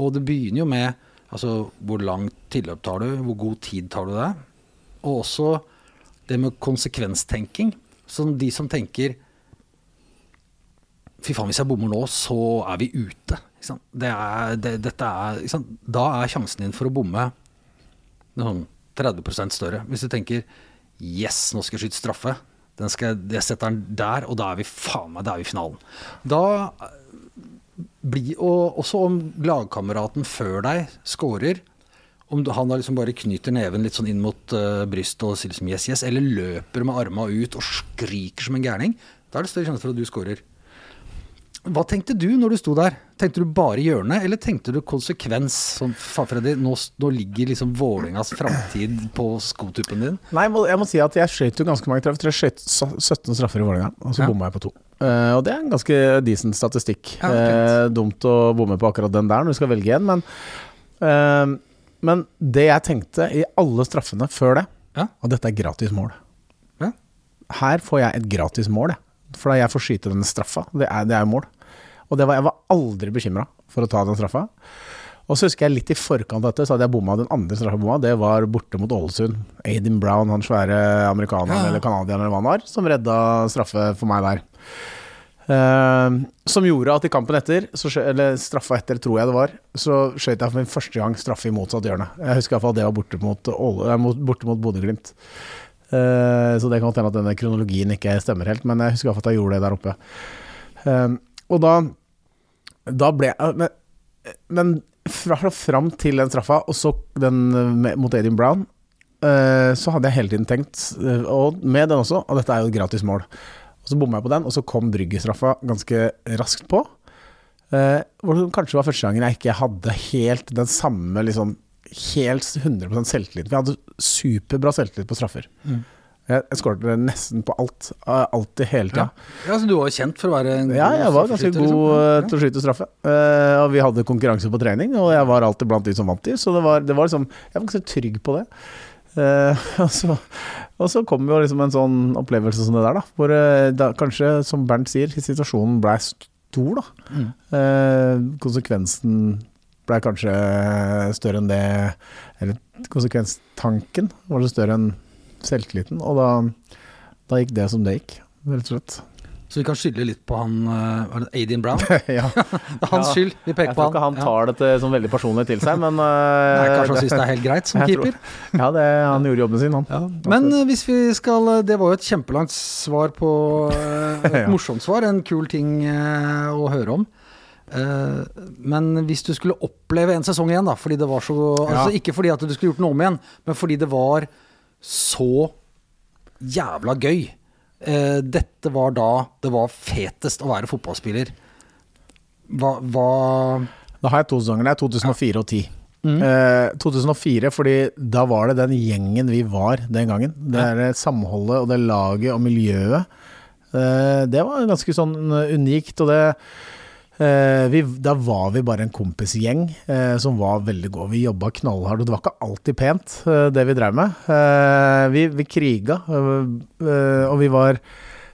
B: Og det begynner jo med altså, hvor langt tilløp tar du, hvor god tid tar du deg. Og også det med konsekvenstenking. Som de som tenker Fy faen, hvis jeg bommer nå, så er vi ute. Det er, det, dette er? Da er sjansen din for å bomme sånn 30% større. Hvis du tenker yes, nå skal jeg skyte straffe. Den skal, jeg setter den der, og da er vi faen meg, da er vi i finalen. Da blir, og også om lagkameraten før deg scorer, om han da liksom bare knyter neven litt sånn inn mot uh, brystet og sier liksom yes, yes, eller løper med arma ut og skriker som en gærning, da er det større sjanse for at du scorer. Hva tenkte du når du sto der? Tenkte du bare hjørnet, eller tenkte du konsekvens? Som faen Freddy, nå, nå ligger liksom Vålerengas framtid på skotuppen din.
A: Nei, jeg må, si at jeg skjøt jo ganske mange treffer. Jeg skjøt 17 straffer i Vålerenga, og så
B: Ja.
A: bomma jeg på to. Uh, og det er en ganske decent statistikk.
B: Ja,
A: uh, dumt å bomme på akkurat den der når du skal velge en, men uh, Men det jeg tenkte i alle straffene før det,
B: Ja.
A: og dette er gratis mål. Her får jeg et gratis mål, jeg. For da jeg får skyte denne straffa. Det er, det er mål. Og det var, jeg var aldri bekymra for å ta den straffa. Og så husker jeg litt i forkant av dette, så hadde jeg bomma den andre straffa bomma. Det var borte mot Ålesund. Aiden Brown, han svære amerikaneren
B: Ja.
A: eller canadieren eller hva han var, som redda straffe for meg der. Uh, som gjorde at i kampen etter, så, eller straffa etter, tror jeg det var, så skjøt jeg for min første gang straffe i motsatt hjørne. Jeg husker iallfall det var borte mot, Åle- borte mot Bodø-Glimt. Eh, så det kan hende at denne kronologien ikke stemmer helt, men jeg husker at jeg gjorde det der oppe. Eh, og da, da ble jeg Men, men fra, fra fram til den straffa, og så den eh, mot Adrian Brown, eh, så hadde jeg hele tiden tenkt, eh, og med den også, og dette er jo et gratis mål. Og så bomma jeg på den, og så kom Brygge-straffa ganske raskt på. Eh, hvor det kanskje var første gangen jeg ikke hadde helt den samme liksom, Helt 100 selvtillit. Vi hadde superbra selvtillit på straffer.
B: Mm.
A: Jeg, jeg skåret nesten på alt. eh, Alltid, hele tida.
B: Ja, så du var kjent for å være en god
A: Ja, jeg var ganske god
B: liksom.
A: eh, til å skyte straffe. Uh, og vi hadde konkurranse på trening, og jeg var alltid blant de som vant de, så det var, det var liksom Jeg var ganske trygg på det. Uh, og, så, og så kom jo liksom en sånn opplevelse som det der, da. Hvor da, kanskje, som Bernt sier, situasjonen blei stor, da.
B: Mm.
A: Uh, konsekvensen blei kanskje større enn det Eller konsekvenstanken var det større enn selvtilliten, og da, da gikk det som det gikk, rett og slett.
B: Så vi kan skylde litt på han eh, var det Adrian Brown.
A: ja.
B: Det er hans
A: Ja.
B: skyld. Vi peker på han.
A: Jeg tror ikke han tar dette som veldig personlig til seg, men
B: Nei,
A: uh,
B: kanskje han syns det er helt greit som
A: keeper? tror-. Ja, det, han gjorde jobben sin, han.
B: Ja. Men eh, hvis vi skal eh, Det var jo et kjempelangt svar på eh, Et
A: Ja.
B: morsomt svar, en kul ting eh, å høre om. Eh, men hvis du skulle oppleve en sesong igjen, da, fordi det var så Altså
A: Ja.
B: ikke fordi at du skulle gjort noe om igjen, men fordi det var så jævla gøy. Eh, dette var da det var fetest å være fotballspiller. Hva, hva
A: Da har jeg to sesonger. Det er 2004 og 10.
B: Mm.
A: Eh, 2004, fordi da var det den gjengen vi var den gangen. Det er samholdet og det laget og miljøet. Eh, det var ganske sånn unikt, og det eh, vi, Da var vi bare en kompisgjeng eh, som var veldig god. Vi jobba knallhardt, og det var ikke alltid pent, eh, det vi drev med. Eh, vi, vi kriga, eh, eh, og vi var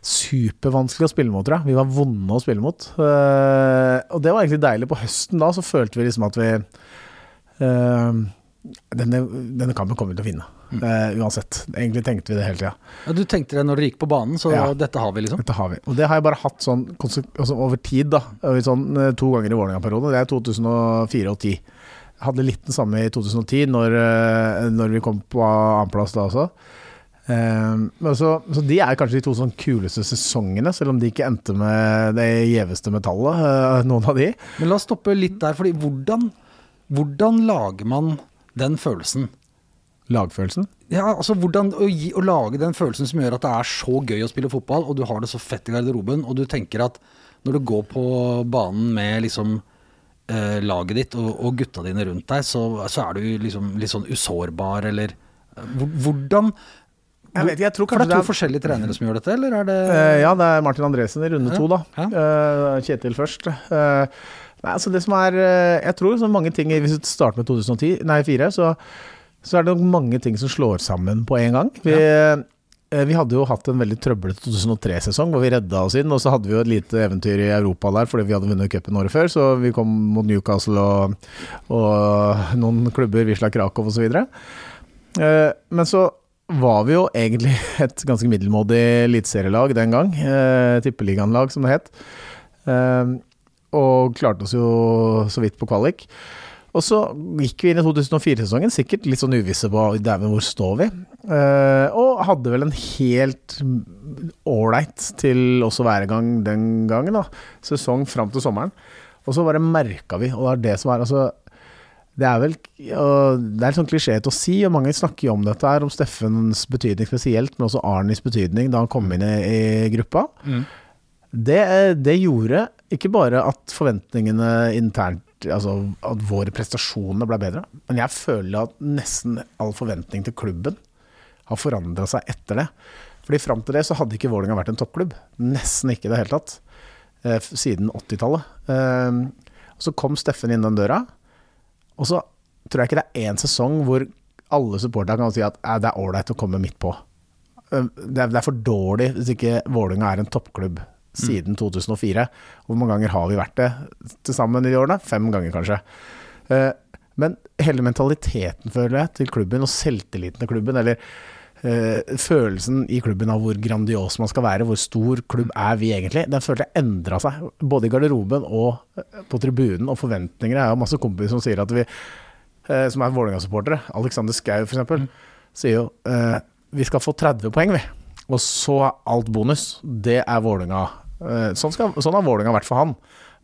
A: supervanskelig å spille mot, tror jeg. Vi var vonde å spille mot. Eh, og det var egentlig deilig. På høsten da så følte vi liksom at vi eh, denne, denne kampen kommer vi til å vinne. uh, uansett. Egentlig tenkte vi det hele tida.
B: ja, Du tenkte det når dere gikk på banen, så
A: Ja.
B: dette har vi, liksom?
A: Dette har vi. Og det har jeg bare hatt sånn altså over tid, da. Sånn, eh, to ganger i Vålerenga-perioden. Det er 2004 og 10. Jeg hadde litt den samme i 2010, når, eh, når vi kom på annenplass da også. Um, men så, så de er kanskje de to sånn kuleste sesongene, selv om de ikke endte med det gjeveste metallet, Uh, noen av de.
B: Men la oss stoppe litt der, fordi hvordan Hvordan lager man den følelsen?
A: Lagfølelsen?
B: Ja, altså hvordan å, gi, å lage den følelsen som gjør at det er så gøy å spille fotball, og du har det så fett i garderoben, og du tenker at når du går på banen med liksom eh, laget ditt og, og gutta dine rundt deg, så, så er du liksom litt sånn usårbar, eller eh, Hvordan
A: Jeg vet jeg tror
B: For det er to
A: det er
B: forskjellige trenere som gjør dette, eller er det
A: Eh, ja, det er Martin Andresen i runde
B: Ja,
A: to, da.
B: ja.
A: Eh, Kjetil først. Eh, nei, altså det som er eh, Jeg tror så mange ting Hvis vi starter med 2010, nei 2004, så, så er det nok mange ting som slår sammen på en gang. Vi, ja. vi hadde jo hatt en veldig trøblete 2003-sesong hvor vi redda oss inn, og så hadde vi jo et lite eventyr i Europa der fordi vi hadde vunnet cupen året før, så vi kom mot Newcastle og, og noen klubber, Wisla Krakow osv. Eh, men så var vi jo egentlig et ganske middelmådig eliteserielag den gang. Eh, Tippeligaen-lag, som det het. Eh, og klarte oss jo så vidt på kvalik. Og så gikk vi inn i 2004-sesongen sikkert litt sånn uvisse på dæven, hvor står vi? Uh, og hadde vel en helt ålreit til også å være gang den gangen, da. Sesong fram til sommeren. Og så bare merka vi, og det er det som er altså det er vel Det er sånn klisjé til å si, og mange snakker jo om dette her, om Steffens betydning spesielt, men også Arnis betydning da han kom inn i, i gruppa.
B: Mm.
A: Det, det gjorde ikke bare at forventningene internt Altså at våre prestasjoner ble bedre, men jeg føler at nesten all forventning til klubben har forandra seg etter det. Fordi fram til det så hadde ikke Vålerenga vært en toppklubb. Nesten ikke i det hele tatt. Eh, siden 80-tallet. Eh, så kom Steffen inn den døra. Og så tror jeg ikke det er én sesong hvor alle supporterne kan si at "Eh, det er ålreit å komme midt på. Eh, det er for dårlig hvis ikke Vålerenga er en toppklubb siden 2004. Hvor mange ganger har vi vært det til sammen i de årene? Fem ganger, kanskje. Eh, Men hele mentaliteten, føler jeg, til klubben, og selvtilliten til klubben, eller eh, følelsen i klubben av hvor grandios man skal være, hvor stor klubb er vi egentlig, den følte jeg endra seg. Både i garderoben og eh, på tribunen, og forventninger. Jeg har masse kompiser som sier at vi som er Vålerenga-supportere, Alexander Schou f.eks., sier jo eh, vi skal få 30 poeng, vi. Og så er alt bonus. Det er Vålerenga. Eh, sånn, skal, sånn har Vålerenga vært for han.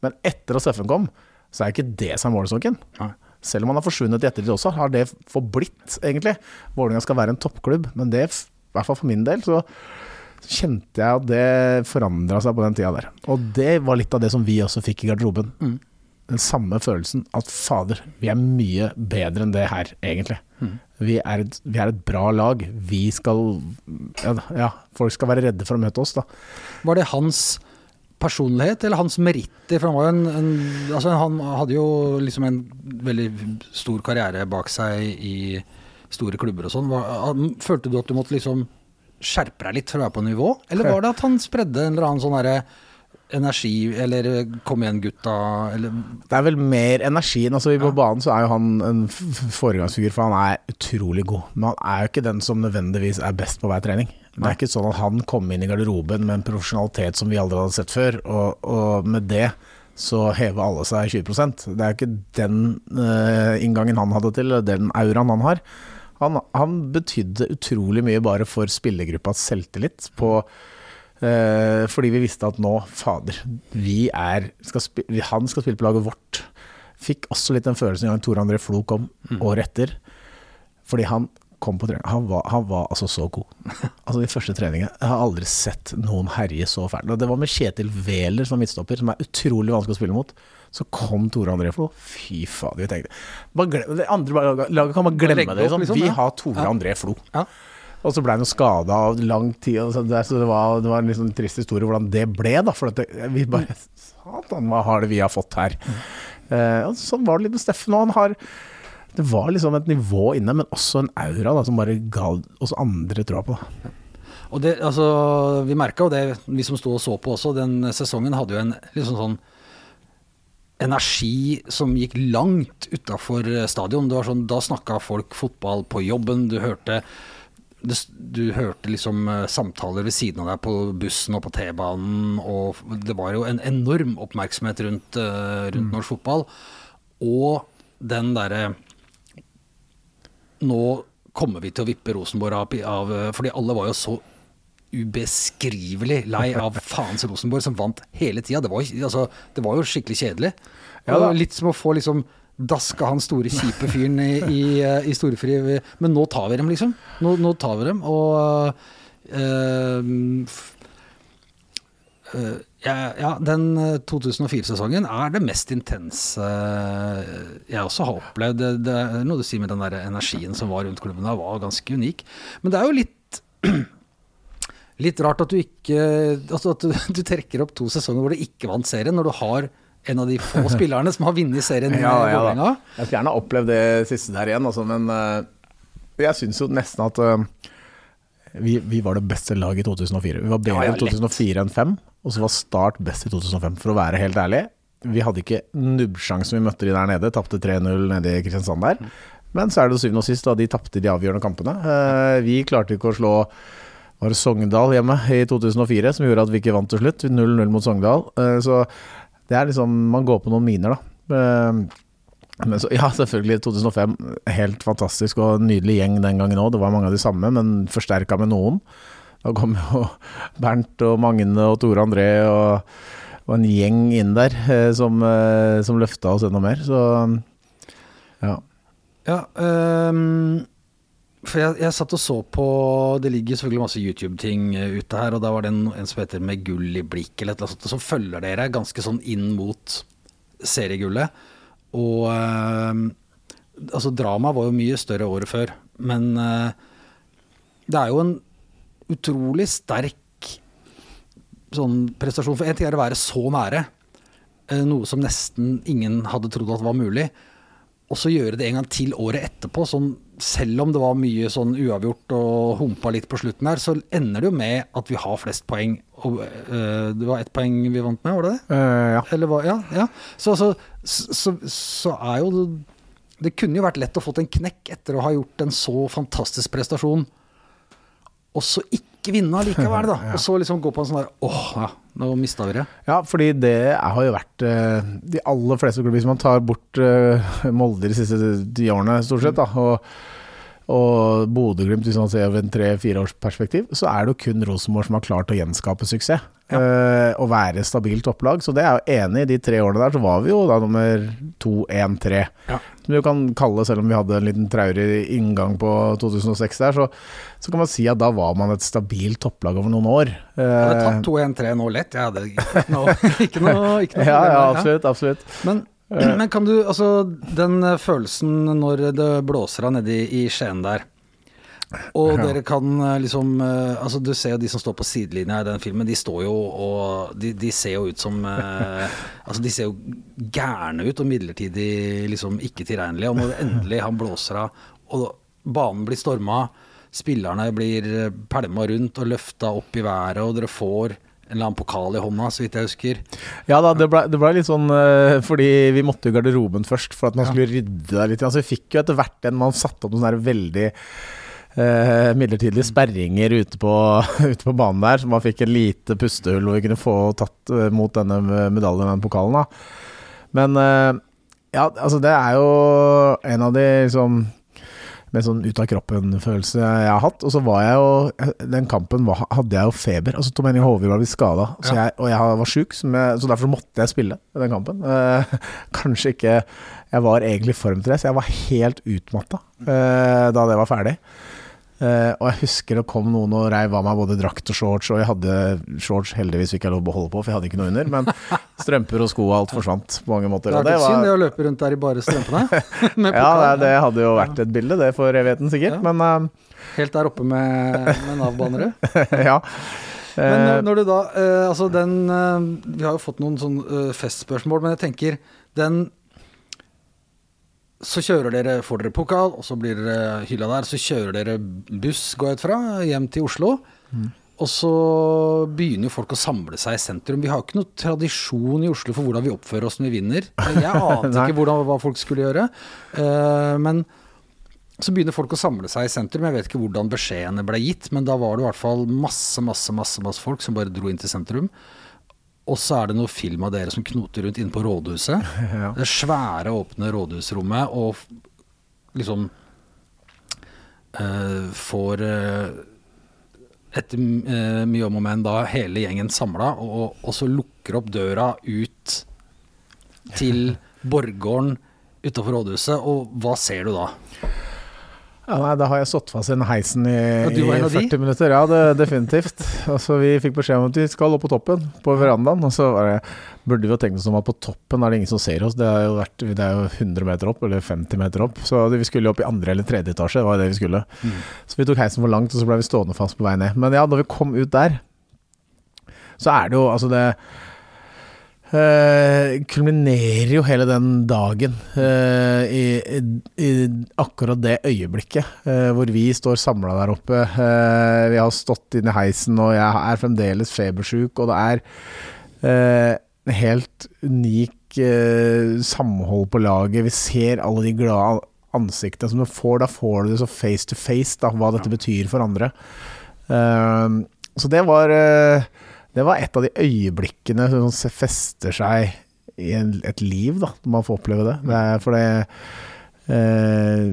A: Men etter at Steffen kom, så er ikke det som er målestokken. Selv om han har forsvunnet i ettertid også, har det forblitt, egentlig. Vålerenga skal være en toppklubb, men det, i hvert fall for min del, så kjente jeg at det forandra seg på den tida der. Og det var litt av det som vi også fikk i garderoben.
B: Mm.
A: Den samme følelsen at fader, vi er mye bedre enn det her, egentlig.
B: Mm.
A: Vi, er et, vi er et bra lag. Vi skal ja, ja, folk skal være redde for å møte oss, da.
B: Var det hans personlighet eller hans meritter? For han var jo en, en altså Han hadde jo liksom en veldig stor karriere bak seg i store klubber og sånn. Følte du at du måtte liksom skjerpe deg litt for å være på nivå? Eller var det at han spredde en eller annen sånn derre energi, eller kom igjen gutta, eller
A: Det er vel mer energien. Altså, På banen så er jo han en foregangsfigur, for han er utrolig god. Men han er jo ikke den som nødvendigvis er best på hver trening. Det er ikke sånn at han kom inn i garderoben med en profesjonalitet som vi aldri hadde sett før, og, og med det så hever alle seg 20% Det er ikke den uh, inngangen han hadde til, eller den auraen han har. Han, han betydde utrolig mye bare for spillergruppas selvtillit på Eh, fordi vi visste at nå, fader, vi er skal Han skal spille på laget vårt. Fikk også litt den følelsen en gang Tore André Flo kom året etter. Fordi han kom på trening. Han var, han var altså så god. Altså De første treningene. Jeg har aldri sett noen herje så fælt. Det var med Kjetil Wæler som midtstopper, som er utrolig vanskelig å spille mot. Så kom Tore André Flo. Fy fader, vi tenkte Det andre laget- laget kan bare glemme det. Liksom.
B: liksom,
A: Vi har Tore André Flo.
B: Ja.
A: Og så ble han jo skada av lang tid, så det, så det, var, det var en sånn trist historie hvordan det ble, da. For det, vi bare Satan, hva har det vi har fått her? Eh, og sånn var det litt med Steffen òg. Han har Det var liksom et nivå inne, men også en aura da, som bare ga oss andre troa på. Da.
B: Og det, altså, vi merka jo det, vi som sto og så på også, den sesongen hadde jo en liksom sånn energi som gikk langt utafor stadion. Det var sånn, da snakka folk fotball på jobben, du hørte det, du hørte liksom eh, samtaler ved siden av deg på bussen og på T-banen, og det var jo en enorm oppmerksomhet rundt, eh, rundt norsk fotball. Og den derre Nå kommer vi til å vippe Rosenborg av, av Fordi alle var jo så ubeskrivelig lei av faens Rosenborg, som vant hele tida. Det, altså, det var jo skikkelig kjedelig.
A: Ja
B: litt som å få liksom Da skal han store, kjipe fyren i, i, eh, i storefri Men nå tar vi dem, liksom. Nå, nå tar vi dem, og øh, eh, ja, ja, den eh, 2004-sesongen er det mest intense jeg også har opplevd. Det, det er noe du sier med den der energien som var rundt klubben. Den var ganske unik. Men det er jo litt Litt rart at du ikke altså At du, du trekker opp to sesonger hvor du ikke vant serien, når du har en av de få spillerne som har vunnet serien med
A: Ja, ja, da.
B: Vålerenga.
A: Jeg skulle gjerne opplevd det siste der igjen, altså, men eh, jeg syns jo nesten at eh, vi, vi var det beste laget i 2004. Vi var bedre
B: Ja, ja,
A: i 2004 enn 5, og så var Start best i 2005, for å være helt ærlig. Vi hadde ikke nubbsjansen vi møtte de der nede, tapte 3-0 nede i Kristiansand der. Men så er det syvende og sist, da de tapte de avgjørende kampene. Eh, vi klarte ikke å slå var det Sogndal hjemme i 2004 som gjorde at vi ikke vant til slutt. 0-0 mot Sogndal. Så det er liksom Man går på noen miner, da. Eh, Men så, ja, selvfølgelig 2005. Helt fantastisk og nydelig gjeng den gangen òg. Det var mange av de samme, men forsterka med noen. Da kom jo Bernt og Magne og Tore André og, og en gjeng inn der eh, som, eh, som løfta oss enda mer. Så ja.
B: Ja, ehm, for jeg, jeg satt og så på Det ligger selvfølgelig masse YouTube-ting eh, ute her, og da var det en, en som heter Med gull i blikk eller et eller annet som følger dere ganske sånn inn mot seriegullet. Og ehm, altså dramaet var jo mye større året før, men eh, det er jo en utrolig sterk sånn prestasjon. For en ting er å være så nære, noe som nesten ingen hadde trodd at var mulig. Og så gjøre det en gang til året etterpå, sånn, selv om det var mye sånn uavgjort og humpa litt på slutten her, så ender det jo med at vi har flest poeng. Og, øh, det var ett poeng vi vant med, var det det?
A: Uh, ja.
B: Eller? Ja. ja. Så, så, så, så er jo det Det kunne jo vært lett å fått en knekk etter å ha gjort en så fantastisk prestasjon, og så ikke vinne allikevel, da. Og så liksom gå på en sånn der Åh, ja, nå mista vi det.
A: Ja, fordi det har jo vært eh, de aller fleste klubber Hvis man tar bort eh, Molde de siste ti årene, stort sett, da, og, og Bodø-Glimt, hvis man ser over en tre-fireårsperspektiv, så er det jo kun Rosenborg som har klart å gjenskape suksess. Eh, å være stabilt topplag. Så det er jo enig i. De tre årene der så var vi jo da nummer to, én, tre.
B: Ja.
A: Som du kan kalle, selv om vi hadde en liten traurig inngang på 2006 der, så, så kan man si at da var man et stabilt topplag over noen år.
B: Jeg hadde
A: Eh,
B: tatt 2-1-3 nå lett. Jeg hadde ikke noe, ikke noe, ikke noe
A: ja, ja, absolutt. absolutt.
B: Men, men kan du, altså den eh, følelsen når det blåser av nedi i Skien der, og
A: Ja.
B: dere kan eh, liksom eh, Altså Du ser jo de som står på sidelinja i den filmen, de står jo og De, de ser jo ut som eh, Altså de ser jo gærne ut og midlertidig liksom ikke tilregnelige. Og når endelig han blåser av, og banen blir storma, spillerne blir pælma rundt og løfta opp i været, og dere får en eller annen pokal i hånda, så vidt jeg husker.
A: Ja da, det ble, ble litt sånn fordi vi måtte i garderoben først for at man skulle rydde der litt. Altså, vi fikk jo etter hvert en Man satte opp noen sånne veldig eh, midlertidige sperringer ute på, ute på banen der, så man fikk et lite pustehull hvor vi kunne få tatt eh, mot denne medaljen, den pokalen. da. Men eh, ja, altså det er jo en av de liksom med sånn ut av kroppen-følelse jeg har hatt. Og så var jeg jo Den kampen var, hadde jeg jo feber. Altså Tom Henning Håvik var blitt skada,
B: Ja.
A: og jeg var sjuk, så derfor måtte jeg spille den kampen. Eh, kanskje ikke Jeg var egentlig i form til det, så jeg var helt utmatta eh, da det var ferdig. Eh, og jeg husker det kom noen og reiv av meg både drakt og shorts, og jeg hadde shorts heldigvis fikk jeg lov å beholde på, for jeg hadde ikke noe under. Men strømper og sko og alt forsvant på mange måter.
B: Det er litt synd det å løpe rundt der i bare strømpene.
A: ja, det, det hadde jo vært et bilde, det, for evigheten sikkert.
B: Ja.
A: Men uh,
B: Helt der oppe med, med Nav-banere.
A: ja.
B: Men
A: Eh,
B: når- du da Altså den Vi har jo fått noen sånn festspørsmål, men jeg tenker den Så kjører dere, får dere pokal, og så blir dere hylla der. Så kjører dere buss, går jeg ut fra, hjem til Oslo. Og så begynner jo folk å samle seg i sentrum. Vi har ikke noe tradisjon i Oslo for hvordan vi oppfører oss når vi vinner. Jeg ante ikke hvordan, hva folk skulle gjøre. Uh, men så begynner folk å samle seg i sentrum. Jeg vet ikke hvordan beskjedene ble gitt, men da var det i hvert fall masse, masse, masse, masse folk som bare dro inn til sentrum. Og så er det noe film av dere som knoter rundt inne på rådhuset.
A: Ja.
B: Det svære, åpne rådhusrommet, og liksom uh, får uh, etter uh, mye om og men da hele gjengen samla, og, og så lukker opp døra ut til Borggården utafor rådhuset, og hva ser du da?
A: Ja, nei, Da har jeg satt fast i den heisen i,
B: en
A: i 40 minutter. Ja, det, definitivt. Altså, vi fikk beskjed om at vi skal opp på toppen, på verandaen. Og så var det, burde vi jo tenkt oss om at på toppen er det ingen som ser oss. Det er jo, vært, det er jo 100 meter opp, eller 50 meter opp. Så vi skulle opp i andre eller tredje etasje, det var det vi skulle. Så vi tok heisen for langt, og så ble vi stående fast på vei ned. Men ja, når vi kom ut der, så er det jo altså det kulminerer jo hele den dagen uh, i, i, i akkurat det øyeblikket uh, hvor vi står samla der oppe. Uh, vi har stått inne i heisen, og jeg er fremdeles febersjuk, og det er eh, en helt unik eh, samhold på laget. Vi ser alle de glade ansiktene som du får. Da får du det så face to face, da, hva dette betyr for andre. Eh, så det var eh, det var et av de øyeblikkene som fester seg i et liv, da, når man får oppleve det. det er for det eh,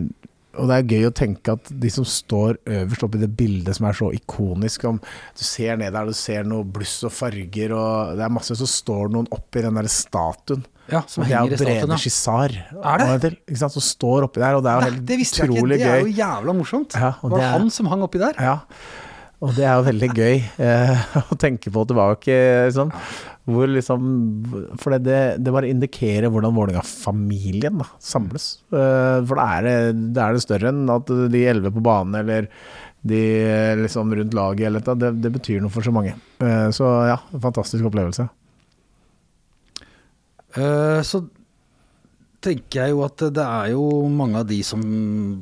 A: Og det er gøy å tenke at de som står øverst oppe i det bildet som er så ikonisk om, Du ser ned der, du ser noe bluss og farger, og det er masse, så står noen oppi den der statuen.
B: Ja, som
A: Og det er
B: henger
A: jo
B: i statuen.
A: Brede. Skissar.
B: Er det?
A: til, Ikke sant? Som står oppi der, og det er jo helt
B: Nei,
A: gøy.
B: det visste jeg ikke. Det er jo jævla morsomt.
A: Ja, og
B: var det
A: det
B: han som hang oppi der?
A: Ja, og det er jo veldig gøy eh, å tenke på tilbake. Liksom, hvor liksom, for det, det, bare indikerer hvordan Vålerenga-familien samles. Eh, for da er det, det er det større enn at de elleve på banen eller de liksom rundt laget eller noe. Det, det betyr noe for så mange. Eh, så ja, fantastisk opplevelse.
B: Eh, så tenker jeg jo at det er jo mange av de som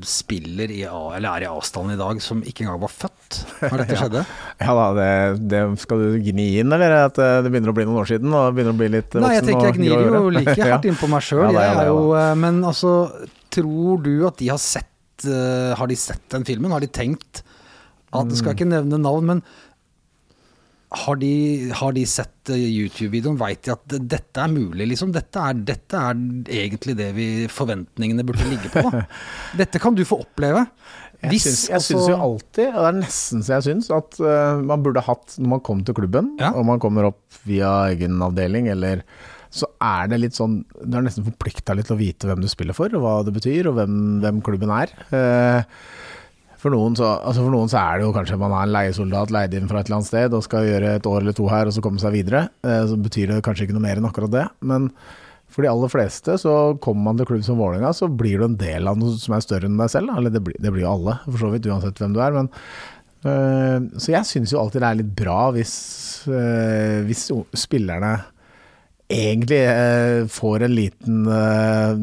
B: spiller i A, eller er i avstanden i dag, som ikke engang var født når dette
A: Ja.
B: skjedde.
A: Ja da, det, det skal du gni inn, eller? At eh, det begynner å bli noen år siden og begynner å bli litt
B: Nei, jeg tenker jeg gnir jo like
A: Ja.
B: hardt innpå meg sjøl.
A: Ja, ja.
B: eh, men altså, tror du at de har sett eh, Har de sett den filmen? Har de tenkt at Skal
A: Mm.
B: ikke nevne navn, men har de, har de sett eh, YouTube-videoen? Veit de at dette er mulig, liksom? Dette er, dette er egentlig det vi forventningene burde ligge på. Da. Dette kan du få oppleve.
A: Jeg
B: Hvis,
A: syns, jeg
B: altså-
A: syns jo alltid, og det er nesten så jeg syns, at uh, man burde hatt når man kom til klubben,
B: Ja.
A: og man kommer opp via egen avdeling, eller så er det litt sånn Du er nesten forplikta litt til å vite hvem du spiller for, og hva det betyr, og hvem, hvem klubben er. Eh, for noen, så, altså for noen så er det jo kanskje man er en leiesoldat leid inn fra et eller annet sted og skal gjøre et år eller to her og så komme seg videre. Eh, Så betyr det kanskje ikke noe mer enn akkurat det. Men for de aller fleste så kommer man til klubb som Vålerenga, så blir du en del av noe som er større enn deg selv. Eller det blir, det blir jo alle, for så vidt, uansett hvem du er. Men, øh, så jeg syns jo alltid det er litt bra hvis, øh, hvis spillerne egentlig øh, får en liten øh,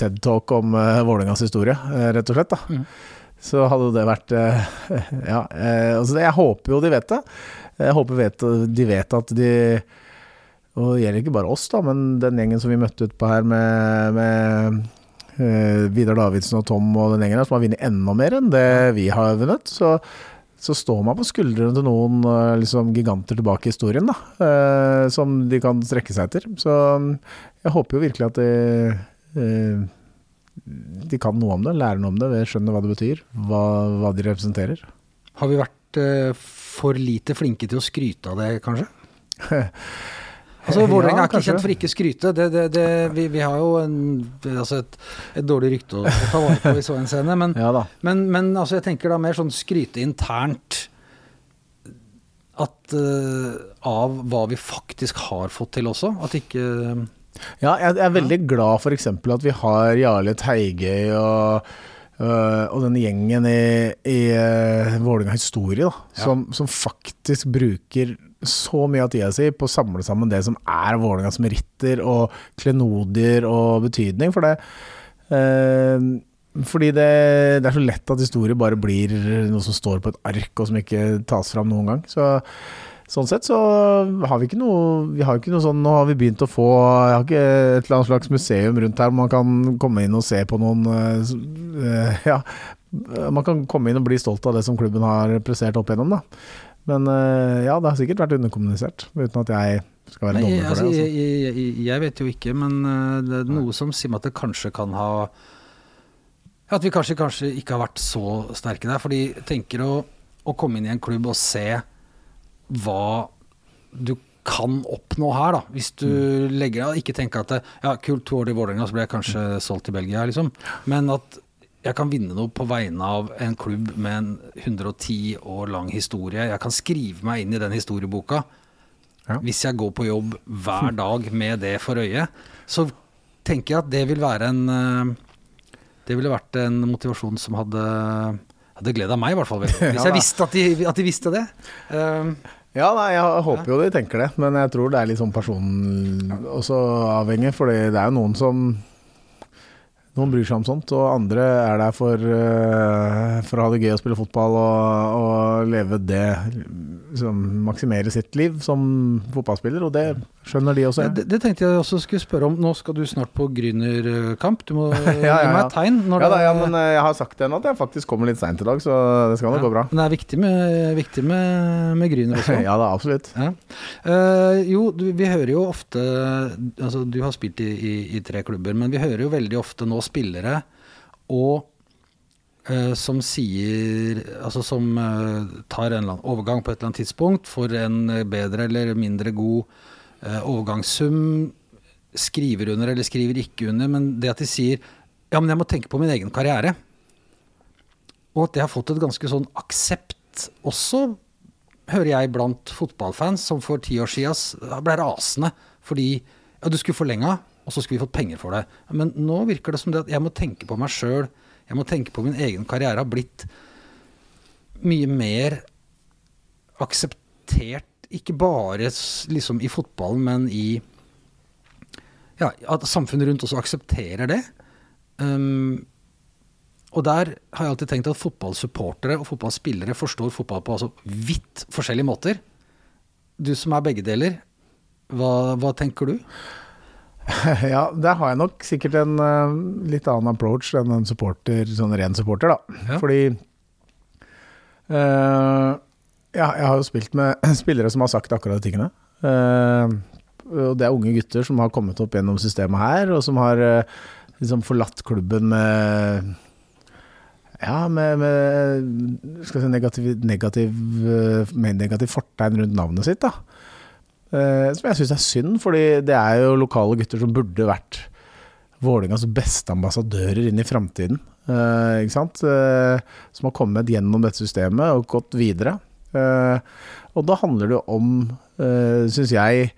A: TED-talk om øh, Vålerengas historie, rett og slett. da. Så hadde det vært øh, Ja. øh, altså jeg håper jo de vet det. Jeg håper vet, de vet at de og det gjelder ikke bare oss, da, men den gjengen som vi møtte utpå her med, med eh, Vidar Davidsen og Tom og den gjengen her, som har vunnet enda mer enn det vi har vunnet, så, så står man på skuldrene til noen eh, liksom, giganter tilbake i historien, da, eh, som de kan strekke seg etter. Så mm, jeg håper jo virkelig at de, eh, de kan noe om det, lærer noe om det, skjønner hva det betyr, hva, hva de representerer.
B: Har vi vært eh, for lite flinke til å skryte av det, kanskje? Altså, Vålerenga er ikke kjent for ikke skryte. Det, det, det, vi, vi har jo en, altså et, et dårlig rykte å, å ta vare på i så henseende. Men,
A: Ja
B: men, men altså, jeg tenker da mer sånn skryte internt at, uh, av hva vi faktisk har fått til også. At ikke
A: Ja, jeg er veldig glad for eksempel at vi har Jarle Teigøy og, øh, og den gjengen i, i uh, Vålerenga Historie, da, som, som faktisk bruker så mye av tida si på å samle sammen det som er Vålerengas meritter og klenodier og betydning. For det øh, fordi det, det er så lett at historie bare blir noe som står på et ark, og som ikke tas fram noen gang. Så Sånn sett så har vi ikke noe Vi har ikke noe sånn Nå har vi begynt å få Jeg har ikke et eller annet slags museum rundt her man kan komme inn og se på noen eh, Ja, man kan komme inn og bli stolt av det som klubben har prestert opp igjennom, da. Men eh, ja, det har sikkert vært underkommunisert, uten at jeg skal være dommer for
B: altså,
A: det.
B: jeg,
A: Altså.
B: jeg, jeg, jeg vet jo ikke, men det er noe som sier meg at det kanskje kan ha At vi kanskje, kanskje ikke har vært så sterke der. Fordi jeg tenker å, å komme inn i en klubb og se hva du kan oppnå her, da. Hvis du legger deg Ikke tenker at det, ja, kult, to år i Vålerenga, så ble jeg kanskje solgt til Belgia, liksom. Men at jeg kan vinne noe på vegne av en klubb med en 110 år lang historie. Jeg kan skrive meg inn i den historieboka.
A: Ja.
B: Hvis jeg går på jobb hver dag med det for øye, så tenker jeg at det vil være en eh, Det ville vært en motivasjon som hadde hadde gleda meg, i hvert fall. Hvis jeg visste at de, at de visste det. Um,
A: Ja, nei, jeg håper jo de tenker det, men jeg tror det er litt sånn personen også avhengig, for det er jo noen som noen bryr seg om sånt, og andre er der for, eh, for å ha det gøy å spille fotball og, og leve det liksom, Maksimere sitt liv som fotballspiller, og det skjønner de også.
B: det, det tenkte jeg også skulle spørre om. Nå skal du snart på Grünerkamp. Du må gi
A: ja, ja.
B: meg et tegn.
A: Ja, da, ja, men eh, jeg har sagt det nå, at jeg faktisk kommer litt seint i dag, så det skal nok gå bra.
B: Men det er viktig med, viktig med, med Grüner også.
A: Ja da, absolutt.
B: Ja. Eh, jo, du, vi hører jo ofte Altså, du har spilt i, i, i tre klubber, men vi hører jo veldig ofte nå spillere og som sier Altså som eh, tar en eller annen overgang på et eller annet tidspunkt for en eh, bedre eller mindre god eh, overgangssum. Skriver under eller skriver ikke under, men det at de sier Ja, men jeg må tenke på min egen karriere. Og at det har fått et ganske sånn aksept også hører jeg blant fotballfans som for ti år siden ble rasende fordi ja, du skulle forlenga, og så skulle vi fått penger for det. Men nå virker det som det at jeg må tenke på meg sjøl, jeg må tenke på min egen karriere, har blitt mye mer akseptert, ikke bare liksom i fotballen, men i Ja, at samfunnet rundt også aksepterer det. Um, og der har jeg alltid tenkt at fotballsupportere og fotballspillere forstår fotball på altså vidt forskjellige måter. Du som er begge deler, hva, hva tenker du?
A: Ja, der har jeg nok sikkert en uh, litt annen approach enn en supporter, sånn ren supporter, da.
B: Ja.
A: Fordi uh, ja, jeg har jo spilt med spillere som har sagt akkurat de tingene. Uh, og det er unge gutter som har kommet opp gjennom systemet her, og som har liksom forlatt klubben med ja, med, med skal si, negativ, negativ, med negativ fortegn rundt navnet sitt. da. Eh, som jeg syns er synd, fordi det er jo lokale gutter som burde vært Vålingas beste ambassadører inn i framtiden. Eh, ikke sant? Eh, som har kommet gjennom dette systemet og gått videre. Eh, og da handler det om, uh, syns jeg,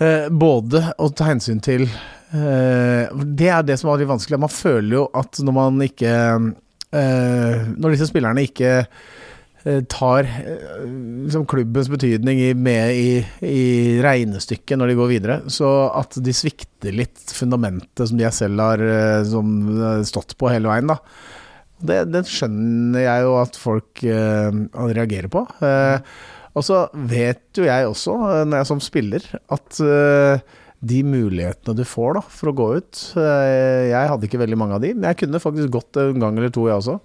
A: eh, både å ta hensyn til eh, Det er det som er litt vanskelig. Man føler jo at når man ikke eh, Når disse spillerne ikke eh, tar eh, liksom klubbens betydning med i, i regnestykket når de går videre, så at de svikter litt fundamentet som de selv har eh, som, eh, stått på hele veien, da. Det, det skjønner jeg jo at folk uh, reagerer på. Uh, og så vet jo jeg også, eh, når jeg som spiller, at uh, de mulighetene du får da, for å gå ut eh, Jeg hadde ikke veldig mange av de, men jeg kunne faktisk gått en gang eller to, jeg også.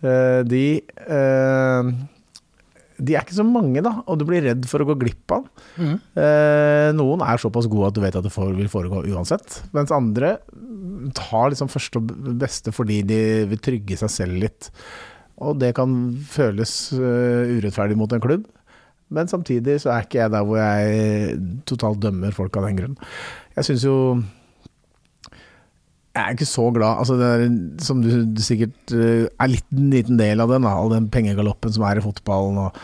A: Eh, de eh, De er ikke så mange, da, og du blir redd for å gå glipp av. Eh, noen er såpass gode at du vet at det får, vil foregå uansett, mens andre tar liksom første og beste fordi de vil trygge seg selv litt. Og det kan føles urettferdig mot en klubb. Men samtidig så er ikke jeg der hvor jeg totalt dømmer folk av den grunn. Jeg syns jo Jeg er ikke så glad altså er, Som du, du sikkert eh, er litt, en liten del av den, all den pengegaloppen som er i fotballen. og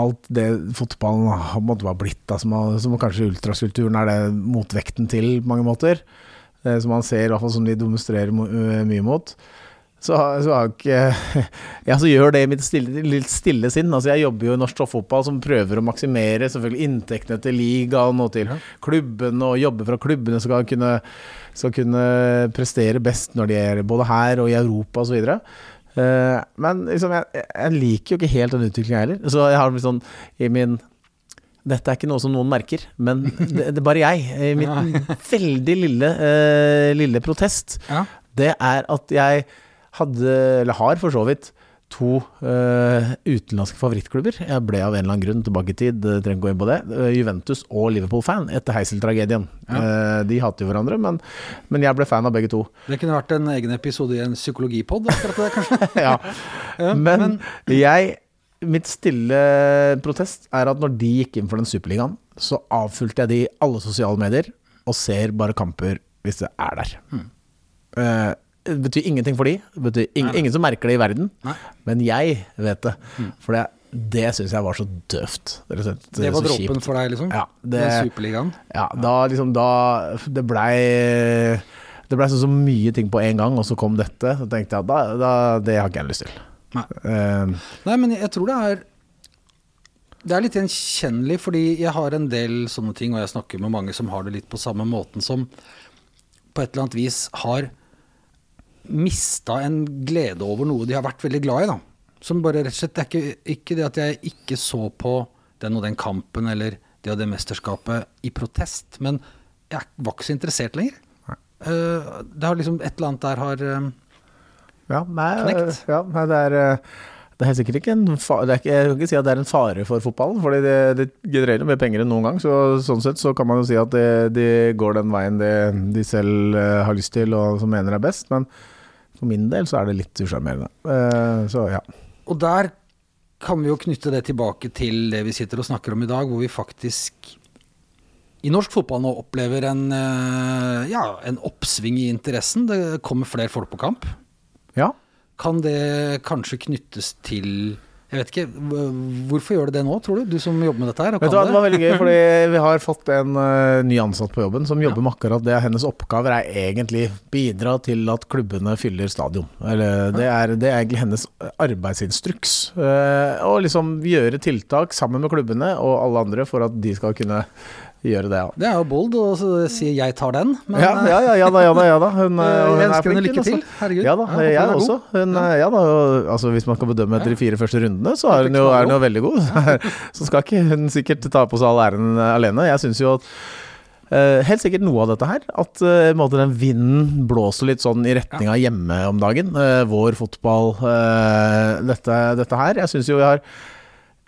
A: Alt det fotballen har måtte være blitt, da, som, som kanskje ultraskulpturen er det motvekten til på mange måter. eh, Som man ser, i hvert fall som de demonstrerer mo- eh, mye mot. Så, så har ikke Ja, så gjør det i mitt stille, litt stille sinn. Altså jeg jobber jo i norsk toppfotball som prøver å maksimere selvfølgelig inntektene til ligaen og til klubbene, og jobber for at klubbene skal kunne, skal kunne prestere best når de er både her og i Europa osv. Uh, men liksom, jeg, jeg liker jo ikke helt den utviklinga heller. Så jeg har liksom sånn i min dette er ikke noe som noen merker, men det, det er bare jeg. I min veldig lille, uh, lille protest
B: Ja.
A: det er at jeg hadde, eller har for så vidt, to uh, utenlandske favorittklubber. Jeg ble av en eller annen grunn tilbake i tid, trenger ikke gå inn på det, eh, Juventus og Liverpool-fan etter Heisel-tragedien. Eh, de hater jo hverandre, men, men jeg ble fan av begge to.
B: Det kunne vært en egen episode i en psykologipod, akkurat det, kanskje?
A: ja.
B: Ja,
A: Men, jeg mitt stille protest er at når de gikk inn for den superligaen, så avfulgte jeg de i alle sosiale medier og ser bare kamper hvis det er der. Eh, det betyr ingenting for de. Det betyr ing ingen som merker det i verden.
B: Nei.
A: Men jeg vet det. For det, det syns jeg var så døvt. Det, det.
B: Det var dråpen for deg, liksom?
A: Ja, det,
B: Den Superligaen?
A: ja, da liksom da Det blei Det ble så, så mye ting på en gang, og så kom dette. Så tenkte jeg at da, da, det har ikke jeg lyst til.
B: Nei.
A: Uh,
B: Nei, men jeg tror det er Det er litt gjenkjennelig, fordi jeg har en del sånne ting, og jeg snakker med mange som har det litt på samme måten, som på et eller annet vis har mista en glede over noe de har vært veldig glad i, da. Som bare rett og slett Det er ikke, ikke det at jeg ikke så på den og den kampen eller det og det mesterskapet i protest, men jeg var ikke så interessert lenger. Uh, det har liksom Et eller annet der har uh,
A: ja, nei,
B: Knekt.
A: ja, nei, det er eh, det er helt sikkert ikke en fa det er ikke, Jeg kan ikke si at det er en fare for fotballen, fordi det, det genererer mer penger enn noen gang. Så, sånn sett så kan man jo si at de, de går den veien de, de selv eh, har lyst til og som mener er best. Men for min del så er det litt usjarmerende. Uh, så ja.
B: Og der kan vi jo knytte det tilbake til det vi sitter og snakker om i dag, hvor vi faktisk i norsk fotball nå opplever en, eh, ja, en oppsving i interessen. Det kommer flere folk på kamp.
A: ja.
B: Kan det kanskje knyttes til Jeg vet ikke, Hvorfor gjør det det nå, tror du? Du som jobber med dette her.
A: Vet du hva, Det var veldig gøy, fordi vi har fått en uh, ny ansatt på jobben som jobber med akkurat det. Hennes oppgaver er egentlig bidra til at klubbene fyller stadion. Eller det er, det er egentlig hennes arbeidsinstruks. Uh, og liksom gjøre tiltak sammen med klubbene og alle andre for at de skal kunne gjøre det. Ja.
B: Det er jo bold å så si 'jeg tar den', men
A: ja, ja, ja, ja da, ja da. Ja, da. Hun,
B: eh,
A: eh,
B: jeg
A: er
B: ønsker henne lykke til.
A: altså.
B: Herregud.
A: Ja da,
B: ja,
A: jeg
B: jeg
A: også. Hun, eh, ja. da, og, altså Hvis man skal bedømme etter de fire første rundene, så er hun jo, er hun jo veldig god. Så skal ikke hun sikkert ta på seg all æren eh, alene. Jeg syns jo at Uh, helt sikkert noe av dette her. At uh, den vinden blåser litt sånn i retning av hjemme om dagen. Uh, vår fotball, eh, dette, dette her. Jeg syns jo vi har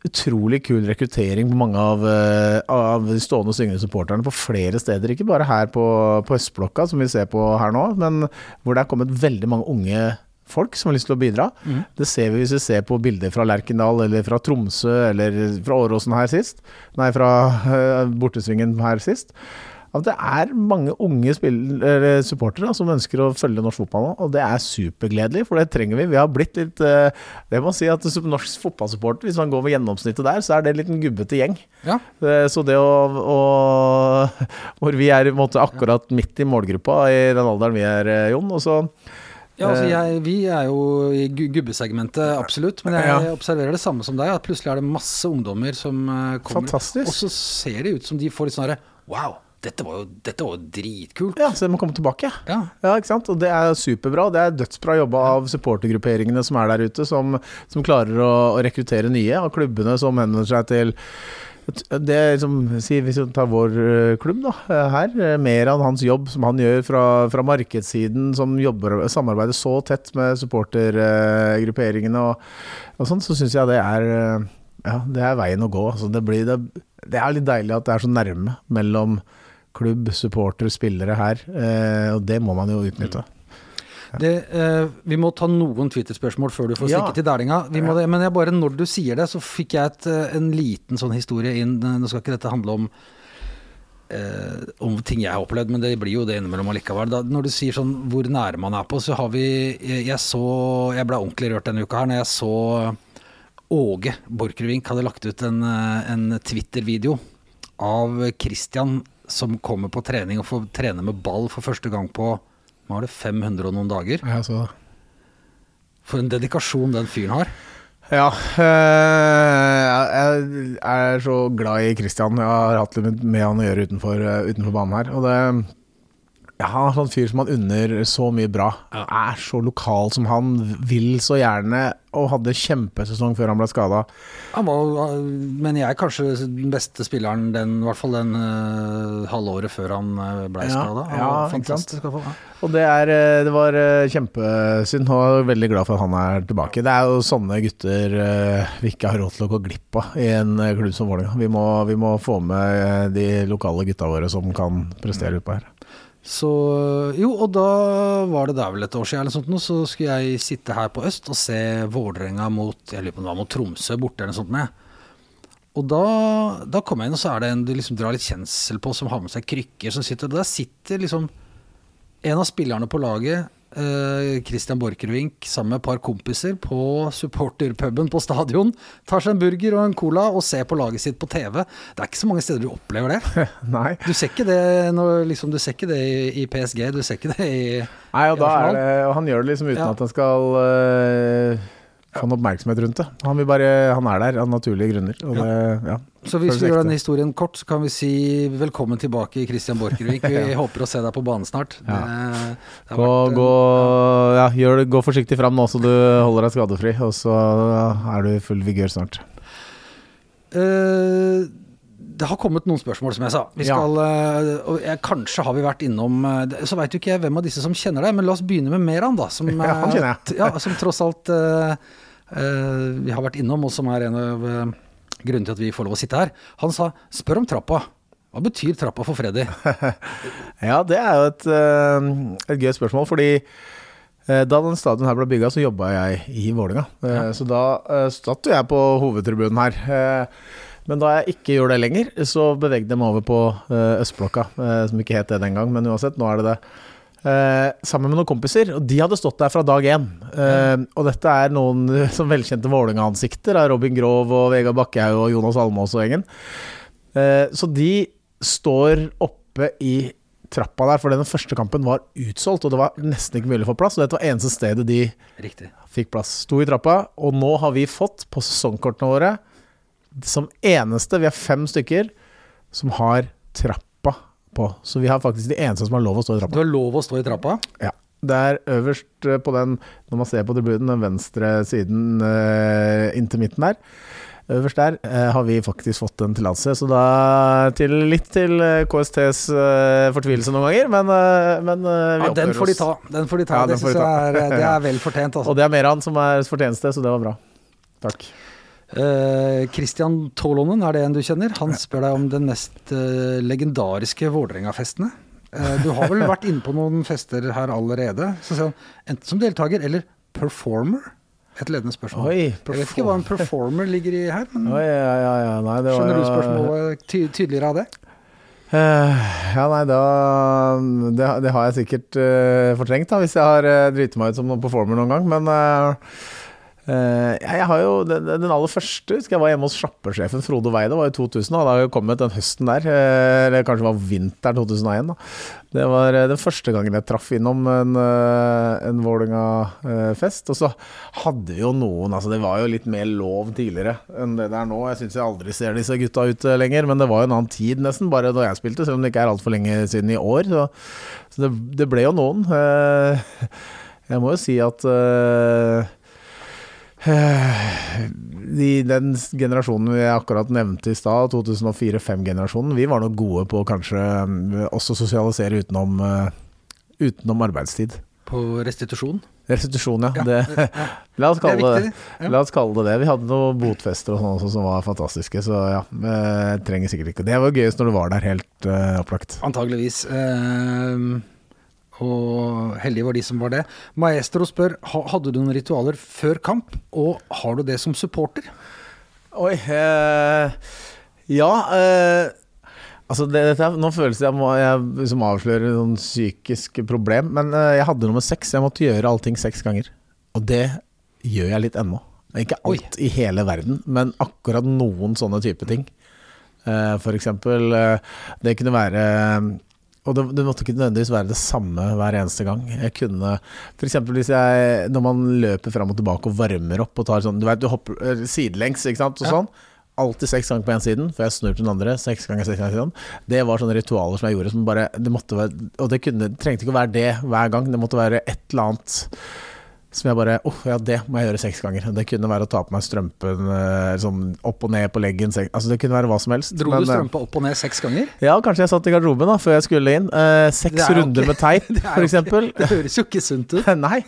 A: utrolig kul rekruttering på mange av, eh, av de stående og syngende supporterne på flere steder. Ikke bare her på, på Østblokka, som vi ser på her nå, men hvor det er kommet veldig mange unge folk som har lyst til å bidra. Det ser vi hvis vi ser på bilder fra Lerkendal eller fra Tromsø eller fra Åråsen her sist. Nei, fra uh, Bortesvingen her sist. At det er mange unge spill- supportere som ønsker å følge norsk fotball nå, og det er supergledelig, for det trenger vi. Vi har blitt litt eh, Det må si at som norsk fotballsupporter, hvis man går med gjennomsnittet der, så er det en liten gubbete gjeng.
B: Ja.
A: Eh, Så det å, å Hvor vi er i måte akkurat midt i målgruppa i den alderen vi er, eh, Jon. Og så
B: Ja, altså
A: Eh.
B: jeg, Vi er jo i gu- gubbesegmentet, absolutt. Men jeg observerer det samme som deg. At plutselig er det masse ungdommer som eh, kommer.
A: Fantastisk.
B: Og så ser det ut som de får litt sånn herre Wow, dette var jo, dette var jo dritkult.
A: Ja, så det må komme tilbake.
B: Ja.
A: Ja, ikke sant? Og det er superbra. Det er dødsbra jobba av supportergrupperingene som er der ute, som, som klarer å, å rekruttere nye, og klubbene som henvender seg til det liksom, Hvis vi tar vår eh, klubb da, eh, her, eh, mer av hans jobb som han gjør fra, fra markedssiden, som jobber, samarbeider så tett med supportergrupperingene og, og sånn, så syns jeg det er ja, det er veien å gå. Altså, det, blir, det, det er litt deilig at det er så nærme mellom klubb, supporter, spillere her, eh, og det må man jo utnytte.
B: Det, eh, vi må ta noen Twitter-spørsmål før du får
A: Ja.
B: til Dælinga. Det, men jeg bare, når du sier det, så fikk jeg et, eh, en liten sånn historie inn. Nå skal ikke dette handle om eh, om ting jeg har opplevd, men det blir jo det innimellom allikevel. Da, når du sier sånn hvor nære man er på, så har vi Jeg, så Jeg ble ordentlig rørt denne uka her når jeg så Åge Borchgrevink hadde lagt ut en, en Twitter-video av Christian som kommer på trening og får trene med ball for første gang på hva er det, 500 og noen dager.
A: Ja, så
B: For en dedikasjon den fyren har.
A: Ja, eh, jeg er så glad i Christian. Jeg har hatt litt med han å gjøre utenfor, eh, utenfor banen her. Og det ja, Han er sånn fyr som man unner så mye bra.
B: Ja.
A: Er så lokal som han, vil så gjerne, og hadde kjempesesong før han ble skada.
B: Han var, men jeg er kanskje den beste spilleren den, i hvert fall den uh, halvåret før han uh, ble
A: Ja,
B: skada.
A: ja,
B: Fantastisk. Ja.
A: Og det, er, eh, det var eh, kjempesynd, og jeg er veldig glad for at han er tilbake. Det er jo sånne gutter uh, vi ikke har råd til å gå glipp av i en eh, klubb som Vålerenga. Vi, vi må få med eh, de lokale gutta våre som kan prestere utpå her.
B: Så Jo, og da var det der vel et år siden eller sånt nå, så skulle jeg sitte her på øst og se Vålerenga mot Jeg lurer på om det var mot Tromsø borte eller noe sånt med. Og da, da kom jeg inn, og så er det en du liksom drar litt kjensel på, som har med seg krykker, som sitter Og der sitter liksom en av spillerne på laget, Christian Borchgrevink, sammen med et par kompiser på supporterpuben på stadion. Tar seg en burger og en cola og ser på laget sitt på TV. Det er ikke så mange steder du opplever det.
A: Nei.
B: Du ser ikke det, når, liksom, du ser ikke det i, PSG, du ser ikke det i
A: Nei, og,
B: i
A: da er det, og han gjør det liksom uten
B: Ja.
A: at han skal øh, få en oppmerksomhet rundt det. Han, vil bare, han er der av naturlige grunner. Og det, ja.
B: Så hvis vi gjør den historien kort, så kan vi si velkommen tilbake, Christian Borchgrevink. Vi håper å se deg på banen snart. Det, det
A: Gå,
B: vært, eh,
A: gå, ja, gjør gå forsiktig fram nå så du holder deg skadefri, og så er du i full vigør snart.
B: Uh, det har kommet noen spørsmål, som jeg sa. Vi skal, eh, og jeg, kanskje har vi vært innom eh, Så veit jo ikke jeg hvem av disse som kjenner deg, men la oss begynne med Meran, da. Som,
A: Ja, han
B: eh,
A: kjenner jeg.
B: Ja, som tross alt eh, eh, vi har vært innom, og som er en av eh, grunnene til at vi får lov å sitte her. Han sa 'spør om trappa'. Hva betyr trappa for Freddy?
A: Ja, det er jo et, øh, et gøy spørsmål, fordi da den stadion her ble bygga, så jobba jeg i Vålinga. Ja. Så da satt jo jeg på hovedtribunen her. Eh, Men da jeg ikke gjorde det lenger, så bevegde jeg meg over på Østblokka, som ikke het det den gang, men uansett, nå er det det. Eh, sammen med noen kompiser, og de hadde stått der fra dag én. Eh, og dette er noen som velkjente Vålerenga-ansikter, av Robin Grov og Vegard Bakkehaug og Jonas Almås og gjengen. Eh, så de står oppe i trappa der, for den første kampen var utsolgt, og det var nesten ikke mulig å få plass. Og dette var eneste stedet de
B: Riktig.
A: fikk plass. Sto i trappa, og nå har vi fått på sesongkortene våre som eneste, vi er fem stykker, som har trappa på. Så vi har faktisk de eneste som har lov å stå i trappa.
B: Du har lov å stå i trappa.
A: Ja. Det er øverst eh, på den, når man ser på tribunen, den venstre siden eh, inntil midten der. Øverst der eh, har vi faktisk fått en tillatelse, så da til, litt til KSTs eh, fortvilelse noen ganger, men, men vi
B: Ja, den får de ta. Den får de ta.
A: Ja,
B: det
A: får de ta.
B: er, det er vel fortjent. Altså.
A: Og det er Meran som er fortjeneste, så det var bra. Takk.
B: Eh, Christian er det en du kjenner? Han spør deg om den mest uh, legendariske Vålerenga-festene. Uh, du har vel vært inne på noen fester her allerede? Så sier han enten som deltaker eller performer? Et ledende spørsmål.
A: Oi,
B: jeg vet ikke hva en performer ligger i her, men
A: Oi, ja, ja, ja. Nei, det var
B: skjønner du spørsmålet ty tydeligere av det?
A: Ja, nei, da Det, det har jeg sikkert fortrengt, da, hvis jeg har uh, driti meg ut som noen performer noen gang. Men jeg, jeg har jo den, den aller første husker jeg var hjemme hos sjappesjefen Frode Weide. Det var i 2000. Han det har jo kommet den høsten der. eh, eller kanskje det var vinteren 2001. Da. Det var eh, den første gangen jeg traff innom en, en Vålerenga-fest. og så hadde jo noen altså Det var jo litt mer lov tidligere enn det der nå. Jeg syns jeg aldri ser disse gutta ute lenger, men det var jo en annen tid nesten, bare da jeg spilte, selv om det ikke er altfor lenge siden i år. Så, så det, det ble jo noen. Eh, Jeg må jo si at eh, de, den generasjonen jeg akkurat nevnte i stad, 2004-2005-generasjonen, vi var nok gode på kanskje eh, også sosialisere utenom, eh, utenom arbeidstid.
B: På restitusjon?
A: Restitusjon, ja.
B: Ja,
A: Det, la, oss kalle det,
B: viktig. Ja.
A: la oss kalle det det. Vi hadde noen botfester og sånn som var fantastiske, så ja. eh, trenger sikkert ikke Det var gøyest når du var der, helt uh, opplagt.
B: Antageligvis. Eh, og heldige var de som var det. Maestro spør hadde du noen ritualer før kamp, og har du det som supporter?
A: Oi eh, Ja. Eh, altså det, dette, er- nå føles det jeg må jeg liksom avslører noen psykisk problem, men eh, jeg hadde nummer seks. Jeg måtte gjøre allting seks ganger. Og det gjør jeg litt ennå. Ikke
B: Oi.
A: alt i hele verden, men akkurat noen sånne type ting. Uh, for eksempel, eh, det kunne være og det, det måtte ikke nødvendigvis være det samme hver eneste gang. Jeg kunne F.eks. hvis jeg Når man løper fram og tilbake og varmer opp og tar sånn Du vet, du hopper eh, sidelengs, ikke sant, og
B: Ja.
A: sånn. Alltid seks ganger på én siden, for jeg snur til den andre. Seks ganger, seks ganger siden. Det var sånne ritualer som jeg gjorde som bare Det måtte være Og det kunne, trengte ikke å være det hver gang. Det måtte være et eller annet som jeg bare Åh, ja, det må jeg gjøre seks ganger. Det kunne være å ta på meg strømpen eh, sånn opp og ned på leggen. Altså, det kunne være hva som helst.
B: Dro
A: men,
B: du
A: eh,
B: strømpa opp og ned seks ganger?
A: ja, kanskje jeg satt i garderoben da, før jeg skulle inn. Eh, seks
B: er
A: runder
B: ikke-
A: med teip,
B: f.eks.
A: eksempel.
B: Det høres jo ikke sunt ut.
A: Nei,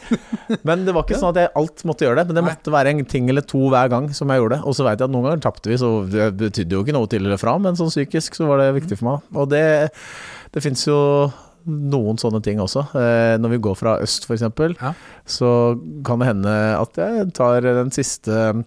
A: men det var ikke sånn at jeg alt måtte gjøre det. Men det
B: Nei.
A: måtte være en ting eller to hver gang som jeg gjorde det. Og så vet jeg at noen ganger tapte vi, så det betydde jo ikke noe til eller fra, men sånn psykisk så var det viktig for meg. Og det, det fins jo noen sånne ting også. Eh, når vi går fra øst, f.eks.,
B: Ja.
A: så kan det hende at jeg tar den siste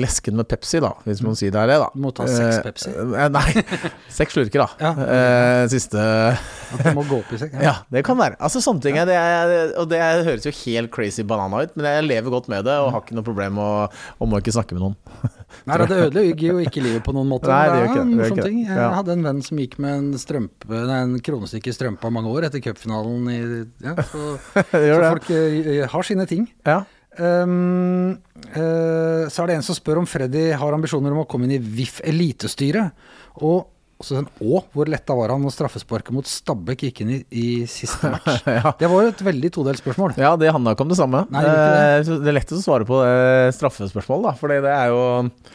A: lesken med Pepsi, da, hvis man sier det er det, da.
B: Må ta seks
A: Eh,
B: Pepsi.
A: eh, nei, seks slurker, da.
B: Ja.
A: Eh, siste
B: At du må gå opp i seg.
A: Ja, det kan være. Altså Sånne ting. Ja. Det er, og det høres jo helt crazy banana ut, men jeg lever godt med det og har ikke noe problem og, og må ikke snakke med noen.
B: Nei, det ødelegger jo ikke livet på noen måte.
A: Nei, det gjør ikke det. ikke
B: ting. Jeg
A: Ja.
B: hadde en venn som gikk med en strømpe Nei, en kronestykke i strømpa mange år etter cupfinalen i ja, Så, så folk eh, har sine ting.
A: Ja.
B: Um, uh, så er det en som spør om Freddy har ambisjoner om å komme inn i VIF elitestyret. Og også den, å, hvor letta var han når straffesparket mot Stabæk gikk inn i, i siste match?
A: Ja.
B: Det var jo et veldig todelt spørsmål.
A: ja, det handla ikke om det samme.
B: Nei, det gjør
A: Eh, det er lettest å svare på det straffespørsmålet, da. Fordi det er jo eh,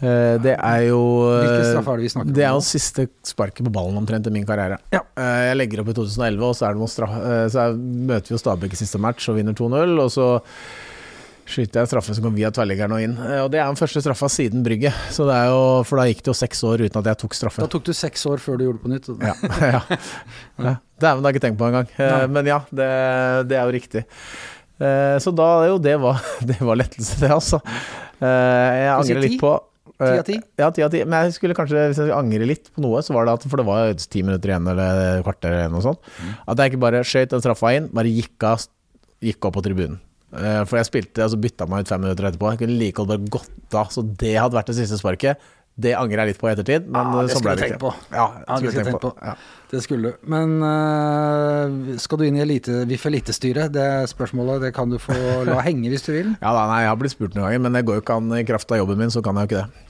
A: Det er jo eh,
B: er det vi snakker om
A: Det er jo siste sparket på ballen omtrent i min karriere.
B: Ja.
A: Eh, Jeg legger opp i 2011, og så, straff, eh, så er, møter vi jo Stabæk i siste match og vinner 2-0. Og så skyter jeg en straffe som går via tverrliggeren og inn. Eh, Og det er den første straffa siden brygget. Så det er jo, for da gikk det jo seks år uten at jeg tok straffe.
B: Da tok du seks år før du gjorde det på nytt.
A: Ja, ja. ja. Dæven, det har jeg ikke tenkt på engang. Eh, Men ja, det, det er jo riktig. Eh, Så da jo, det var, det var lettelse, det, altså. Eh, Jeg angrer litt på
B: Ti
A: eh,
B: av ti?
A: Ja, ti av ti. Men jeg skulle kanskje, hvis jeg skulle angre litt på noe, så var det at For det var ti minutter igjen, eller kvarter eller noe sånt.
B: Mm.
A: At jeg ikke bare skøyt den straffa inn, bare gikk av, gikk opp på tribunen. Eh, For jeg spilte, og så bytta meg ut fem minutter etterpå. Jeg kunne like godt bare gått av. Så det hadde vært det siste sparket. Det angrer jeg litt på i ettertid, men
B: Ja, det
A: sånn ble
B: du
A: det ikke.
B: på.
A: Ja,
B: det
A: skulle
B: skulle
A: tenkt
B: du
A: på.
B: på.
A: Ja.
B: Det skulle du. Men uh, skal du inn i elite, VIF elitestyret? Det spørsmålet det kan du få la henge hvis du vil.
A: Ja da, nei, jeg har blitt spurt noen ganger, men det går jo ikke an i kraft av jobben min, så kan jeg jo ikke det.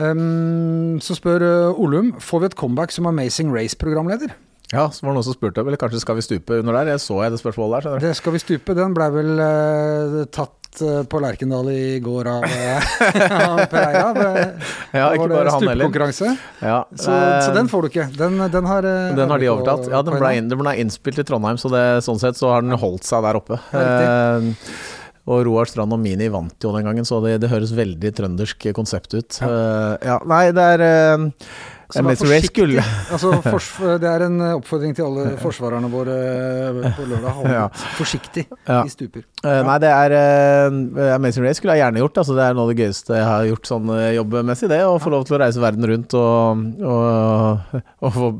B: Um, så spør øh, Olum får vi et comeback som Amazing Race-programleder.
A: Ja, så var det noen som spurte, eller kanskje skal vi stupe under der? Jeg så jeg det spørsmålet der.
B: Det skal vi stupe. Den blei vel uh, tatt øh, på Lerkendal i går av, av Pereira.
A: Ja, ikke bare han heller. Ja,
B: Så, så den får du ikke. Den, den har
A: Den har de overtatt. Ja, den ble, den ble innspilt i Trondheim, så det, sånn sett så har den holdt seg der oppe. Eh, og Roar Strand og Mini vant jo den gangen, så det, det høres veldig trøndersk konsept ut. Eh, ja, nei, det er uh,
B: vær
A: Race skulle
B: Altså, det er en oppfordring til alle forsvarerne våre eh, på lørdag. Hold
A: Ja.
B: forsiktig,
A: Ja.
B: i stuper.
A: Eh, Nei, det er uh, Amazing Race skulle jeg gjerne gjort. Altså, det er noe av det gøyeste jeg har gjort sånn jobbmessig. Det Å få lov til å reise verden rundt og, og, og få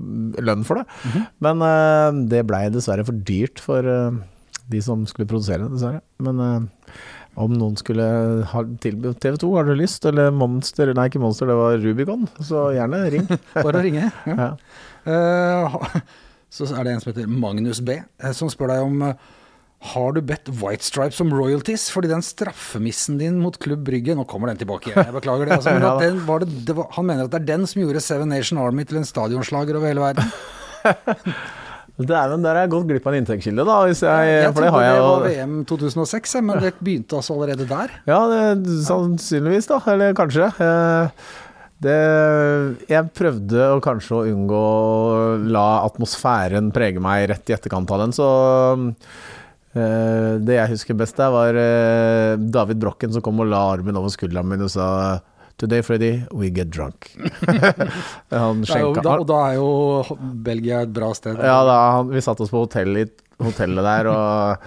A: lønn for det.
B: Mhm.
A: Men uh, det blei dessverre for dyrt for eh, de som skulle produsere det, dessverre. Men eh, om noen skulle ha tilbudt TV 2, har du lyst? Eller Monster Nei, ikke Monster, det var Rubicon. Så gjerne ring.
B: Bare å ringe. Ja. Eh, så er det en som heter Magnus B, eh, som spør deg om eh, har du bedt White Stripes om royalties fordi den straffemissen din mot Klubb Brygge Nå kommer den tilbake jeg beklager det. Altså, men at den var det, det var, han mener at det er den som gjorde Seven Nation Army til en stadionslager over hele verden.
A: Dæven, der har jeg gått glipp av en inntektskilde, da. Hvis jeg,
B: Jeg
A: for det har jeg jo
B: var VM 2006, men det begynte altså allerede der.
A: Ja, det, sannsynligvis, da. Eller kanskje. Eh, Det, jeg prøvde å kanskje å unngå å la atmosfæren prege meg rett i etterkant av den, så eh, Det jeg husker best der, var eh, David Brokken som kom og la armen over skulderen min og sa Today, Freddy, we get drunk. han skjenka
B: da, og da er jo Belgia et bra sted.
A: ja, da, han, vi satte oss på hotell i hotellet der, og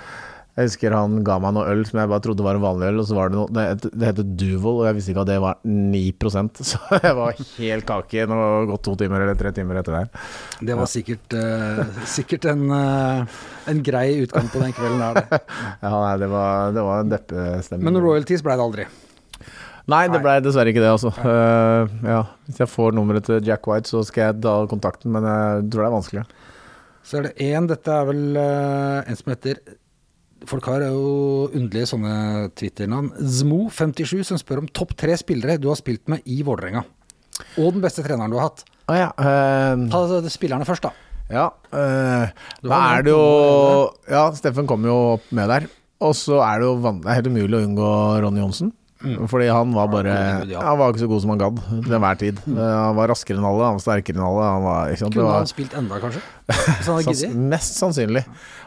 A: jeg husker han ga meg noe øl som jeg bare trodde var en vanlig øl, og så var det noe Det, det heter Duvel, og jeg visste ikke at det var 9% så jeg var helt kake når det gått to timer eller tre timer etter det.
B: Det var sikkert, uh, sikkert en, uh, en grei utgang på den kvelden der. det.
A: Ja, nei, det var, det var en deppestemning.
B: Men royalties ble det aldri.
A: Nei, det ble dessverre ikke det, altså. Uh, ja, hvis jeg får nummeret til Jack White, så skal jeg ta kontakten, men jeg tror det er vanskelig.
B: Så er det én, dette er vel uh, en som heter Folk har jo underlige sånne Twitter-navn. Zmo57 som spør om topp tre spillere du har spilt med i Vålerenga. Og den beste treneren du har hatt.
A: Ah, ja. uh,
B: Ta spillerne først, da.
A: Ja,
B: Uh,
A: da er det jo Ja, Steffen kom jo opp med der. Og så er det jo det er helt umulig å unngå Ronny Johnsen. Fordi han var bare. Han var ikke så god som han gadd til enhver tid. Eh, Han var raskere enn alle, han var sterkere enn alle. Han var?
B: Kunne
A: var,
B: han spilt enda, kanskje?
A: Sans, mest sannsynlig.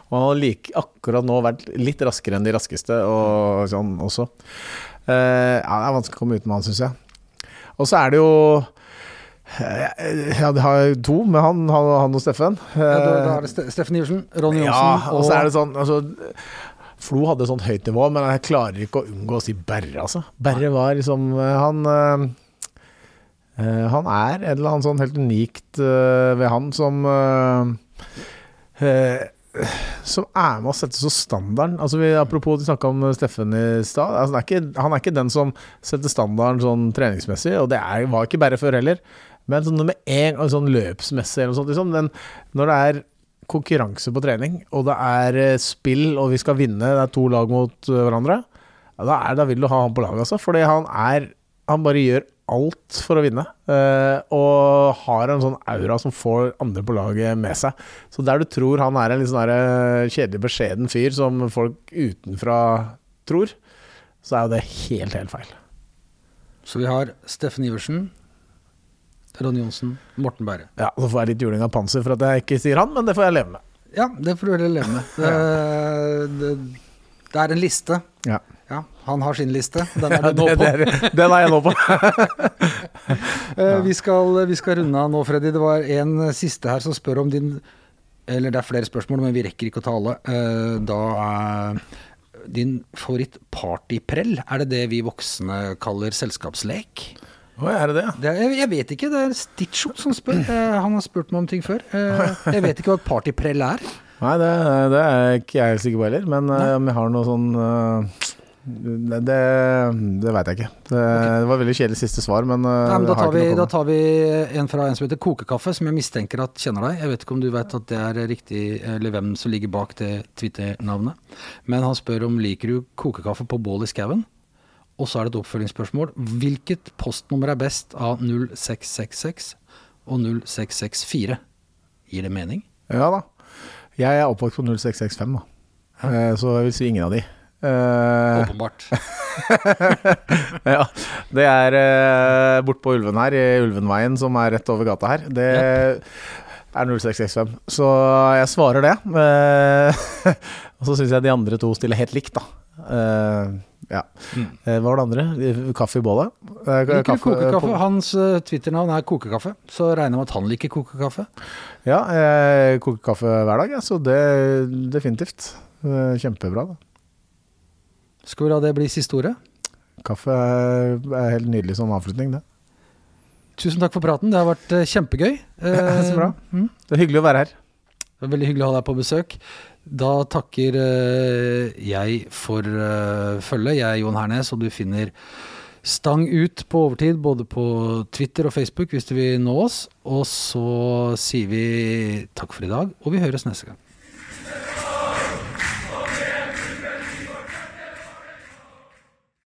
A: Og han har like, akkurat nå vært litt raskere enn de raskeste, og sånn også. Uh, ja, det er vanskelig å komme utenom han, syns jeg. Og så er det jo Ja, det har to med han, han, han og Steffen.
B: Ja, da er det Steffen Iversen, Ronny Johnsen
A: Ja, og så er det sånn altså, Flo hadde et sånt høyt nivå, men jeg klarer ikke å unngå å si Berre, altså. Berre var liksom Han øh, øh, Han er et eller annet sånn helt unikt ved han som som er med å sette så standarden. Altså vi, apropos, vi snakka om Steffen i stad. Altså, han, er ikke, han er ikke den som setter standarden sånn treningsmessig, og det er, var ikke bare før heller. Men sånn med en gang, sånn løpsmessig eller noe sånt, liksom, den, når det er konkurranse på trening, og det er eh, spill, og vi skal vinne, det er to lag mot eh, hverandre, ja, da, er, da vil du ha han på laget, altså. Fordi han er Han bare gjør alt for å vinne. eh, og har en sånn aura som får andre på laget med seg. Så der du tror han er en litt sånn kjedelig, beskjeden fyr som folk utenfra tror, så er jo det helt, helt feil.
B: Så vi har Steffen Iversen, Ronny Johnsen, Morten Bære.
A: Ja, Så får jeg litt juling av panser for at jeg ikke sier han, men det får jeg leve med.
B: Ja, det får du heller leve med. Det, det, det er en liste.
A: Ja.
B: Ja, han har sin liste. Den er du nå
A: det,
B: på.
A: er, den er jeg nå på.
B: Eh, vi, skal, vi skal runde av nå, Freddy. Det var en siste her som spør om din Eller det er flere spørsmål, men vi rekker ikke å ta alle. Eh, da er din favoritt-partyprell, er det det vi voksne kaller selskapslek?
A: Å, er det det?
B: Det er, jeg, vet ikke, det er Stitcho som spør. Eh, han har spurt meg om ting før. Eh, jeg vet ikke hva et partyprell er.
A: Nei, det, det er ikke jeg sikker på heller. Men Nei. om jeg har noe sånn eh, Det, det, veit jeg ikke. Det, det var veldig kjedelig siste svar, men, eh,
B: Nei, men da, tar vi, da tar vi en fra en som heter Kokekaffe, som jeg mistenker at kjenner deg. Jeg vet ikke om du vet at det er riktig, eller hvem som ligger bak det Twitter-navnet. Men han spør om liker du kokekaffe på bål i skauen? Og så er det et oppfølgingsspørsmål. Hvilket postnummer er best av 0666 og 0664? Gir det mening?
A: Ja da. Jeg er oppvokst på 0665, da. Eh, så jeg vil si ingen av de. Eh,
B: Åpenbart.
A: ja, det er uh, bort på Ulven her, i Ulvenveien, som er rett over gata her. Det er 0665. Så jeg svarer det. Eh, og så syns jeg de andre to stiller helt likt, da. Eh, ja. Mm. hva var det andre? Kaffe i bålet? Eh,
B: Liker
A: kaffe-
B: kokekaffe? Hans eh, Twitter-navn er Kokekaffe, så regner jeg med at han liker kokekaffe.
A: Ja, jeg koker kaffe hver dag, ja, så det definitivt. Eh, Kjempebra. da.
B: Skal vi la det bli siste ordet?
A: Kaffe er helt nydelig som avslutning, det.
B: Tusen takk for praten, det har vært eh, kjempegøy. Eh,
A: Så bra.
B: mm.
A: Det er hyggelig å være her.
B: Det var veldig hyggelig å ha deg på besøk. Da takker eh, jeg for eh, følget. Jeg er Jon Hernes, og du finner Stang ut på overtid både på Twitter og Facebook hvis du vil nå oss. Og så sier vi takk for i dag, og vi høres neste gang.